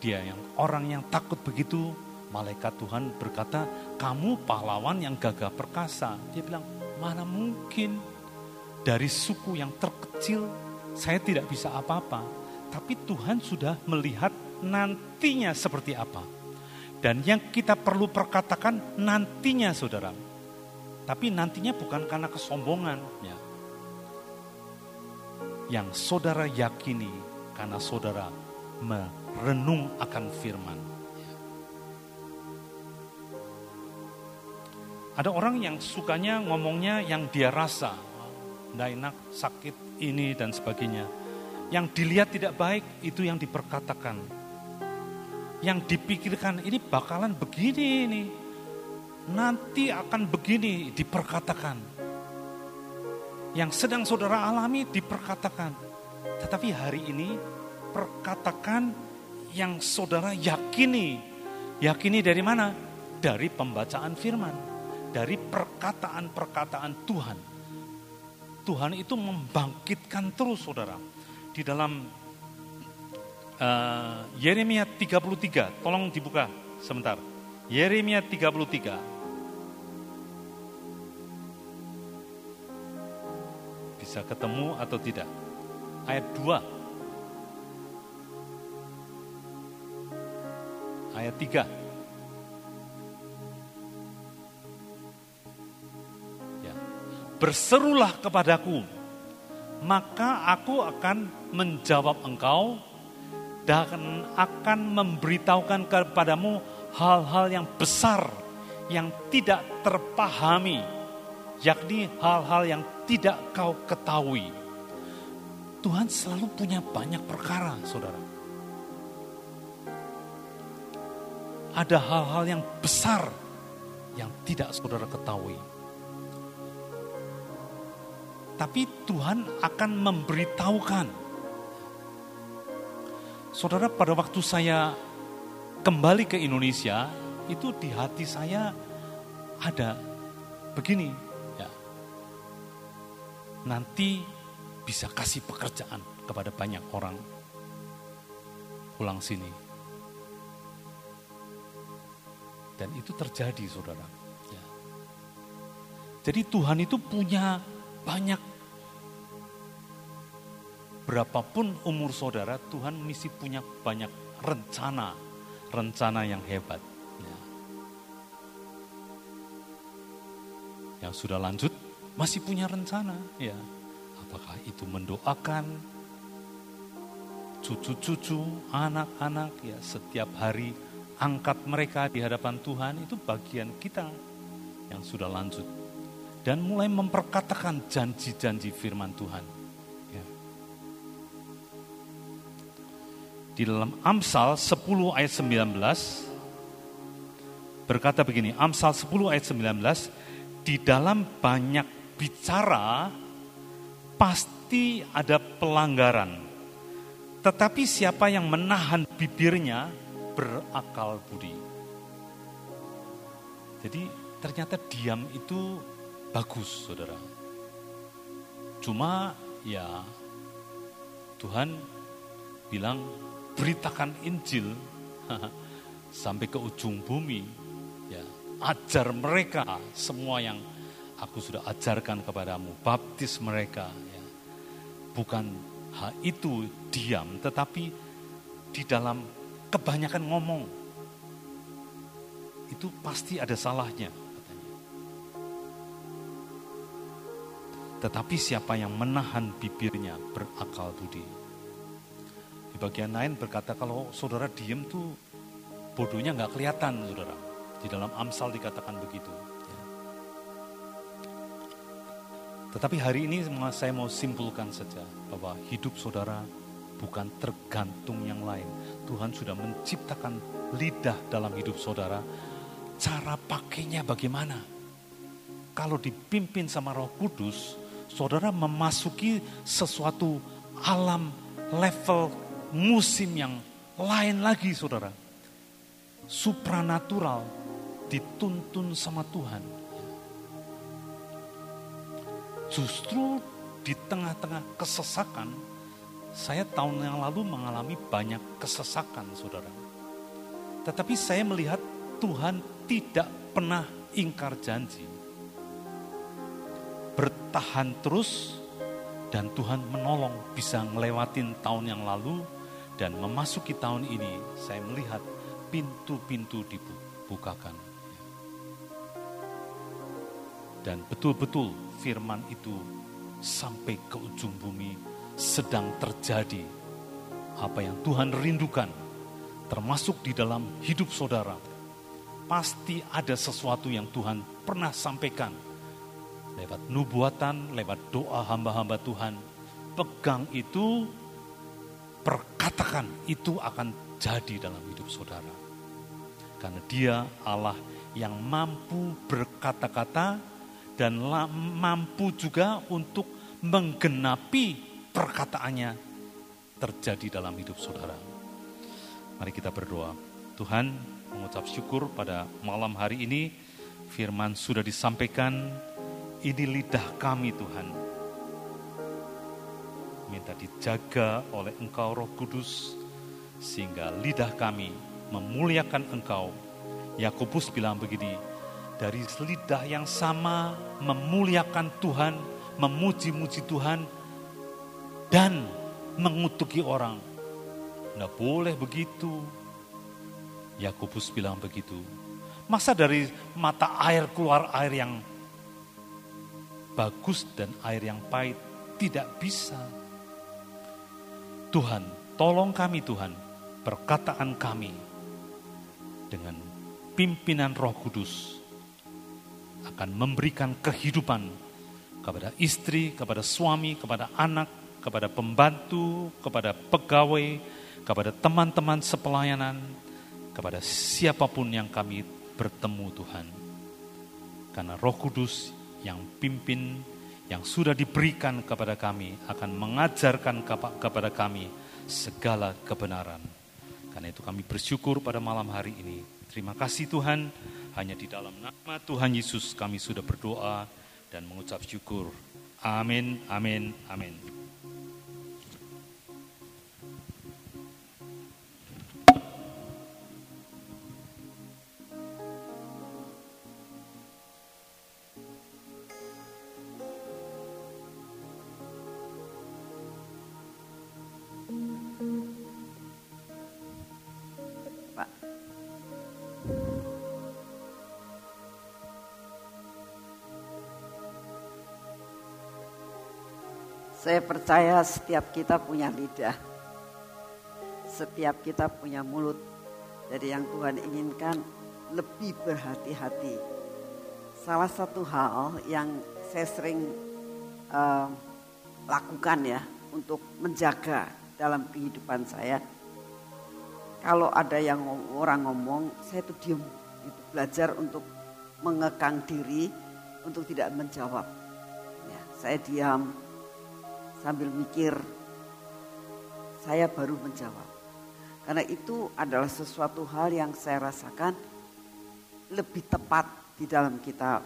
Dia yang orang yang takut begitu, malaikat Tuhan berkata, kamu pahlawan yang gagah perkasa. Dia bilang, mana mungkin dari suku yang terkecil saya tidak bisa apa-apa. Tapi Tuhan sudah melihat nantinya seperti apa. Dan yang kita perlu perkatakan nantinya saudara. Tapi nantinya bukan karena kesombongan. Ya yang saudara yakini karena saudara merenung akan firman. Ada orang yang sukanya ngomongnya yang dia rasa, tidak enak, sakit, ini dan sebagainya. Yang dilihat tidak baik, itu yang diperkatakan. Yang dipikirkan, ini bakalan begini ini. Nanti akan begini, diperkatakan yang sedang saudara alami diperkatakan. Tetapi hari ini perkatakan yang saudara yakini. Yakini dari mana? Dari pembacaan firman. Dari perkataan-perkataan Tuhan. Tuhan itu membangkitkan terus saudara. Di dalam uh, Yeremia 33, tolong dibuka sebentar. Yeremia 33 bisa ketemu atau tidak. Ayat 2. Ayat 3. Ya. Berserulah kepadaku, maka aku akan menjawab engkau dan akan memberitahukan kepadamu hal-hal yang besar yang tidak terpahami, yakni hal-hal yang tidak kau ketahui. Tuhan selalu punya banyak perkara, saudara. ada hal-hal yang besar yang tidak saudara ketahui. Tapi Tuhan akan memberitahukan. Saudara, pada waktu saya kembali ke Indonesia, itu di hati saya ada begini, ya. Nanti bisa kasih pekerjaan kepada banyak orang. Pulang sini. Dan itu terjadi, saudara. Ya. Jadi Tuhan itu punya banyak berapapun umur saudara, Tuhan mesti punya banyak rencana, rencana yang hebat. Ya. Yang sudah lanjut masih punya rencana, ya. Apakah itu mendoakan cucu-cucu, anak-anak, ya setiap hari angkat mereka di hadapan Tuhan itu bagian kita yang sudah lanjut dan mulai memperkatakan janji-janji firman Tuhan di dalam Amsal 10 ayat 19 berkata begini, Amsal 10 ayat 19, di dalam banyak bicara pasti ada pelanggaran. Tetapi siapa yang menahan bibirnya berakal budi. Jadi ternyata diam itu bagus, saudara. Cuma ya Tuhan bilang beritakan Injil sampai ke ujung bumi. Ya, ajar mereka semua yang aku sudah ajarkan kepadamu, baptis mereka. Ya. Bukan hal itu diam, tetapi di dalam kebanyakan ngomong itu pasti ada salahnya. Tetapi siapa yang menahan bibirnya berakal budi bagian lain berkata kalau saudara diem tuh bodohnya nggak kelihatan saudara. Di dalam Amsal dikatakan begitu. Ya. Tetapi hari ini saya mau simpulkan saja bahwa hidup saudara bukan tergantung yang lain. Tuhan sudah menciptakan lidah dalam hidup saudara. Cara pakainya bagaimana? Kalau dipimpin sama Roh Kudus, saudara memasuki sesuatu alam level musim yang lain lagi saudara. Supranatural dituntun sama Tuhan. Justru di tengah-tengah kesesakan, saya tahun yang lalu mengalami banyak kesesakan saudara. Tetapi saya melihat Tuhan tidak pernah ingkar janji. Bertahan terus dan Tuhan menolong bisa ngelewatin tahun yang lalu dan memasuki tahun ini saya melihat pintu-pintu dibukakan. Dan betul-betul firman itu sampai ke ujung bumi sedang terjadi. Apa yang Tuhan rindukan termasuk di dalam hidup saudara. Pasti ada sesuatu yang Tuhan pernah sampaikan lewat nubuatan, lewat doa hamba-hamba Tuhan. Pegang itu perkatakan itu akan jadi dalam hidup saudara. Karena dia Allah yang mampu berkata-kata dan mampu juga untuk menggenapi perkataannya terjadi dalam hidup saudara. Mari kita berdoa. Tuhan mengucap syukur pada malam hari ini firman sudah disampaikan. Ini lidah kami Tuhan minta dijaga oleh Engkau Roh Kudus, sehingga lidah kami memuliakan Engkau. Yakobus bilang begini, dari lidah yang sama memuliakan Tuhan, memuji-muji Tuhan, dan mengutuki orang. Tidak boleh begitu. Yakobus bilang begitu. Masa dari mata air keluar air yang bagus dan air yang pahit? Tidak bisa. Tuhan, tolong kami Tuhan, perkataan kami dengan pimpinan Roh Kudus akan memberikan kehidupan kepada istri, kepada suami, kepada anak, kepada pembantu, kepada pegawai, kepada teman-teman sepelayanan, kepada siapa pun yang kami bertemu Tuhan. Karena roh kudus yang pimpin, yang sudah diberikan kepada kami akan mengajarkan kepada kami segala kebenaran. Karena itu kami bersyukur pada malam hari ini. Terima kasih Tuhan, hanya di dalam nama Tuhan Yesus kami sudah berdoa dan mengucap syukur. Amin, amin, amin.
Saya percaya setiap kita punya lidah. Setiap kita punya mulut. Jadi yang Tuhan inginkan lebih berhati-hati. Salah satu hal yang saya sering uh, lakukan ya untuk menjaga dalam kehidupan saya. Kalau ada yang orang ngomong, saya tuh diem. Itu belajar untuk mengekang diri untuk tidak menjawab. Ya, saya diam, sambil mikir, saya baru menjawab. Karena itu adalah sesuatu hal yang saya rasakan lebih tepat di dalam kita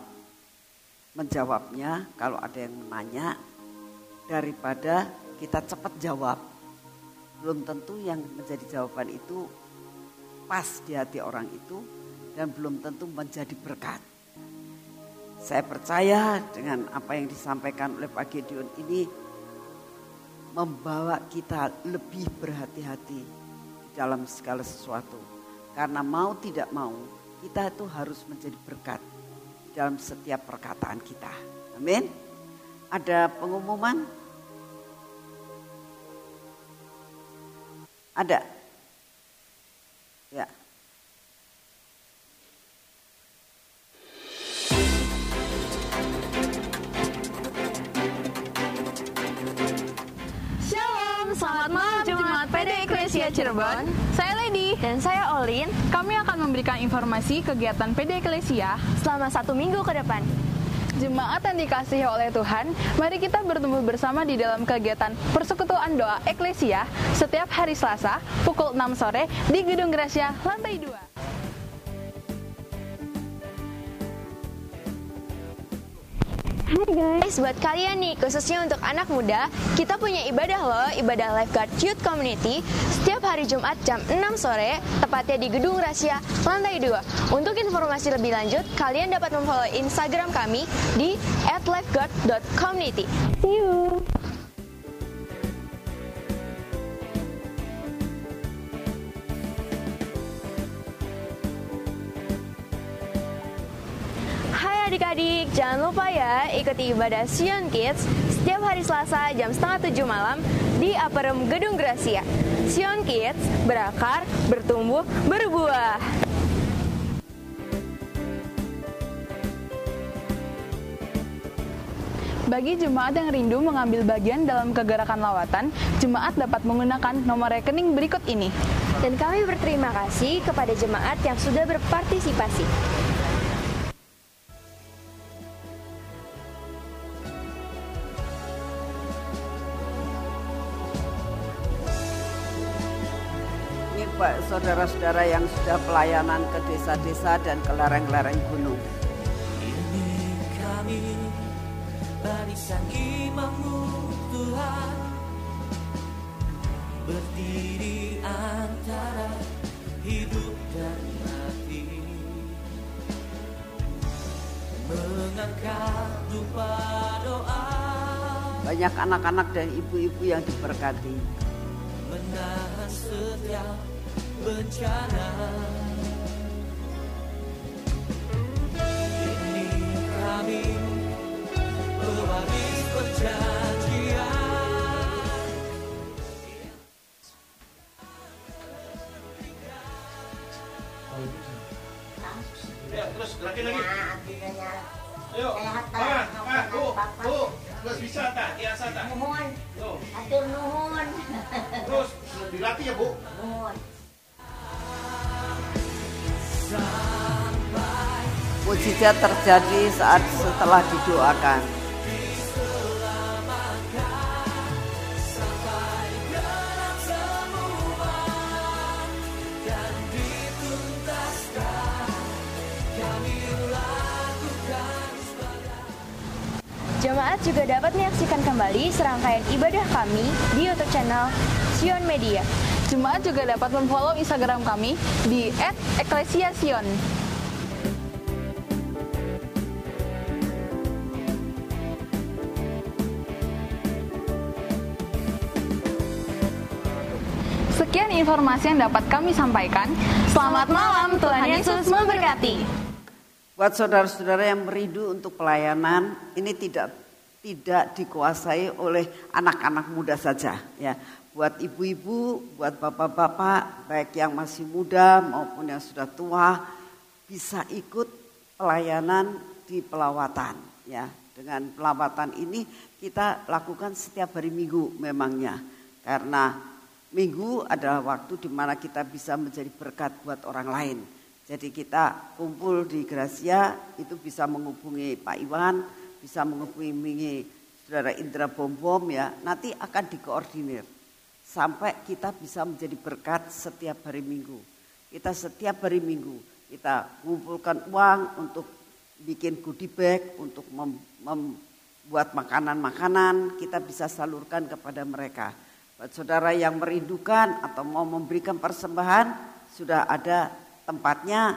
menjawabnya kalau ada yang menanya daripada kita cepat jawab. Belum tentu yang menjadi jawaban itu pas di hati orang itu dan belum tentu menjadi berkat. Saya percaya dengan apa yang disampaikan oleh Pak Gideon ini membawa kita lebih berhati-hati dalam segala sesuatu. Karena mau tidak mau, kita itu harus menjadi berkat dalam setiap perkataan kita. Amin. Ada pengumuman? Ada? Ya.
Cirebon. Saya Lady.
Dan saya Olin.
Kami akan memberikan informasi kegiatan PD Eklesia
selama satu minggu ke depan.
Jemaat yang dikasihi oleh Tuhan, mari kita bertemu bersama di dalam kegiatan Persekutuan Doa Eklesia setiap hari Selasa pukul 6 sore di Gedung Gracia, lantai 2.
Hai guys, buat kalian nih, khususnya untuk anak muda, kita punya ibadah loh, ibadah Lifeguard Youth Community setiap hari Jumat jam 6 sore, tepatnya di Gedung Rahasia, lantai 2. Untuk informasi lebih lanjut, kalian dapat memfollow Instagram kami di @lifeguard.community. See you! Jangan lupa ya ikuti ibadah Sion Kids setiap hari Selasa jam setengah tujuh malam di Aparem Gedung Gracia. Sion Kids berakar, bertumbuh, berbuah.
Bagi jemaat yang rindu mengambil bagian dalam kegerakan lawatan, jemaat dapat menggunakan nomor rekening berikut ini.
Dan kami berterima kasih kepada jemaat yang sudah berpartisipasi.
Saudara-saudara yang sudah pelayanan ke desa-desa dan ke lereng-lereng gunung. Ini kami barisan imammu Tuhan. Berdiri antara hidup dan mati. Mengangkat dupa doa. Banyak anak-anak dan ibu-ibu yang diberkati. Menahan setiap bencana Ini kami pewaris perjanjian
Ya, terus gerakin lagi. Ayo, tangan, tangan, bu, bu, terus bisa tak, biasa tak.
Nuhun, atur nuhun.
Terus dilatih ya bu.
Nuhun.
Mujizat terjadi saat setelah didoakan.
Jemaat juga dapat menyaksikan kembali serangkaian ibadah kami di YouTube channel Sion Media.
Jemaat juga dapat memfollow Instagram kami di @eklesiasion. Informasi yang dapat kami sampaikan. Selamat malam, Tuhan Yesus memberkati.
Buat saudara-saudara yang merindu untuk pelayanan, ini tidak tidak dikuasai oleh anak-anak muda saja ya. Buat ibu-ibu, buat bapak-bapak, baik yang masih muda maupun yang sudah tua bisa ikut pelayanan di pelawatan ya. Dengan pelawatan ini kita lakukan setiap hari Minggu memangnya. Karena Minggu adalah waktu di mana kita bisa menjadi berkat buat orang lain. Jadi kita kumpul di Gracia itu bisa menghubungi Pak Iwan, bisa menghubungi Saudara Indra Bom Bom ya. Nanti akan dikoordinir sampai kita bisa menjadi berkat setiap hari Minggu. Kita setiap hari Minggu kita mengumpulkan uang untuk bikin goodie bag untuk mem, membuat makanan-makanan kita bisa salurkan kepada mereka. Buat saudara yang merindukan atau mau memberikan persembahan, sudah ada tempatnya.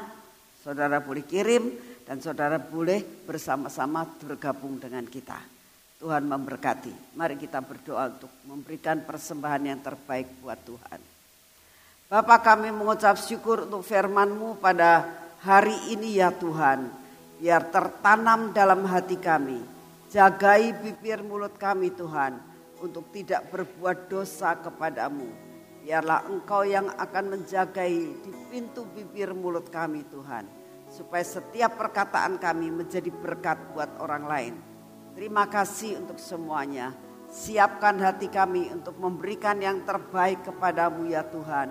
Saudara boleh kirim dan saudara boleh bersama-sama bergabung dengan kita. Tuhan memberkati. Mari kita berdoa untuk memberikan persembahan yang terbaik buat Tuhan. Bapak kami mengucap syukur untuk firman-Mu pada hari ini ya Tuhan. Biar tertanam dalam hati kami. Jagai bibir mulut kami Tuhan untuk tidak berbuat dosa kepadamu. Biarlah engkau yang akan menjagai di pintu bibir mulut kami Tuhan. Supaya setiap perkataan kami menjadi berkat buat orang lain. Terima kasih untuk semuanya. Siapkan hati kami untuk memberikan yang terbaik kepadamu ya Tuhan.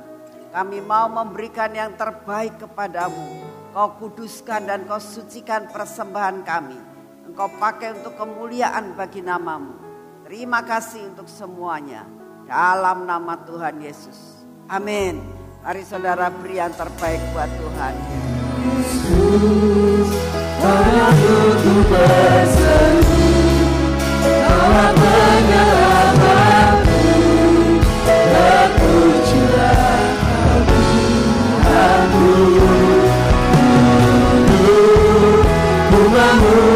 Kami mau memberikan yang terbaik kepadamu. Kau kuduskan dan kau sucikan persembahan kami. Engkau pakai untuk kemuliaan bagi namamu. Terima kasih untuk semuanya. Dalam nama Tuhan Yesus. Amin. Mari saudara beri yang terbaik buat Tuhan.
Yesus, aku berseru, Allah menyelamatku, terpujilah aku, aku, bungamu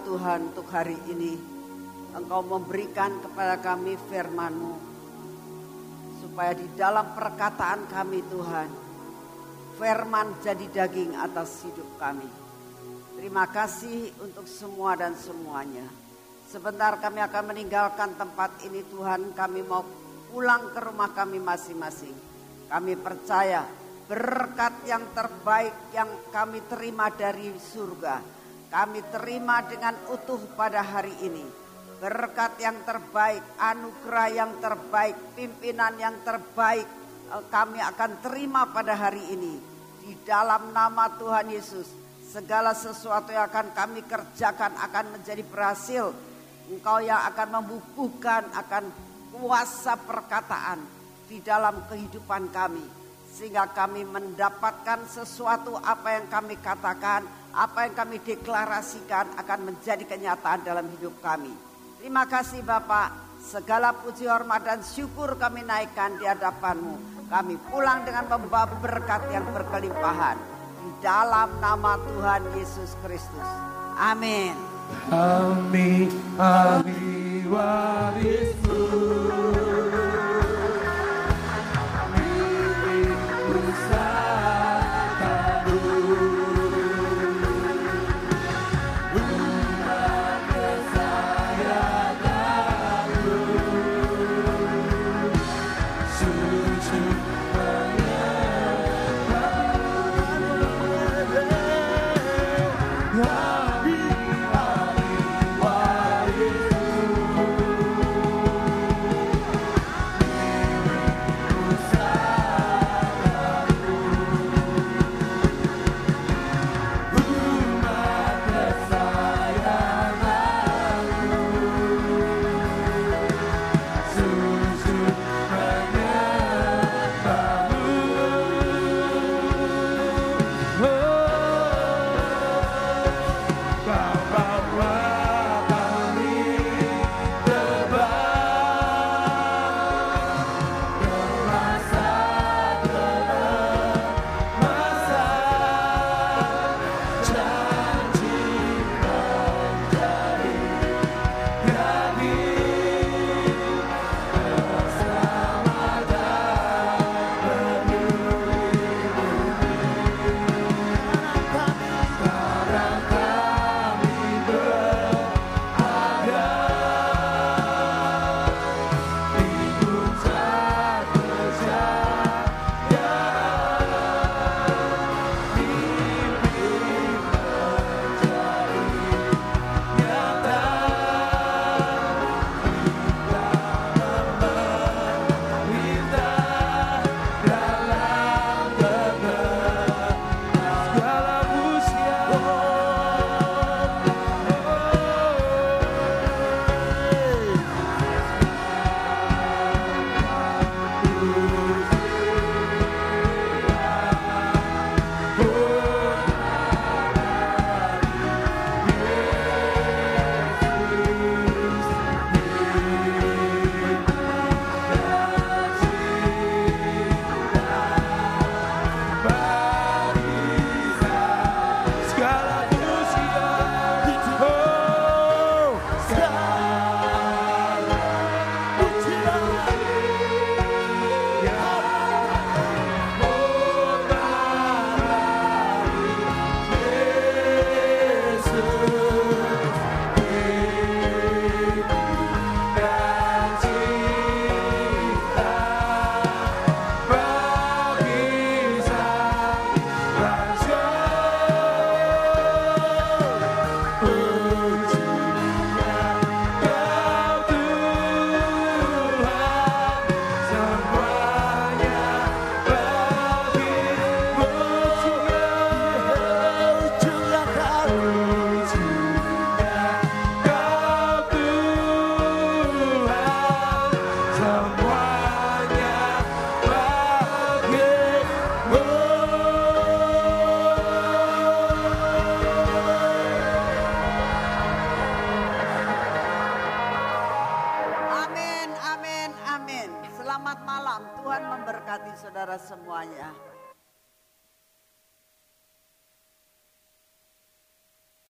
Tuhan untuk hari ini. Engkau memberikan kepada kami firman-Mu. Supaya di dalam perkataan kami Tuhan, firman jadi daging atas hidup kami. Terima kasih untuk semua dan semuanya. Sebentar kami akan meninggalkan tempat ini Tuhan, kami mau pulang ke rumah kami masing-masing. Kami percaya berkat yang terbaik yang kami terima dari surga. Kami terima dengan utuh pada hari ini. Berkat yang terbaik, anugerah yang terbaik, pimpinan yang terbaik eh, kami akan terima pada hari ini. Di dalam nama Tuhan Yesus, segala sesuatu yang akan kami kerjakan akan menjadi berhasil. Engkau yang akan membubuhkan akan kuasa perkataan di dalam kehidupan kami sehingga kami mendapatkan sesuatu apa yang kami katakan, apa yang kami deklarasikan akan menjadi kenyataan dalam hidup kami. Terima kasih Bapak, segala puji hormat dan syukur kami naikkan di hadapanmu. Kami pulang dengan membawa berkat yang berkelimpahan. Di dalam nama Tuhan Yesus Kristus. Amin.
Kami ahli warismu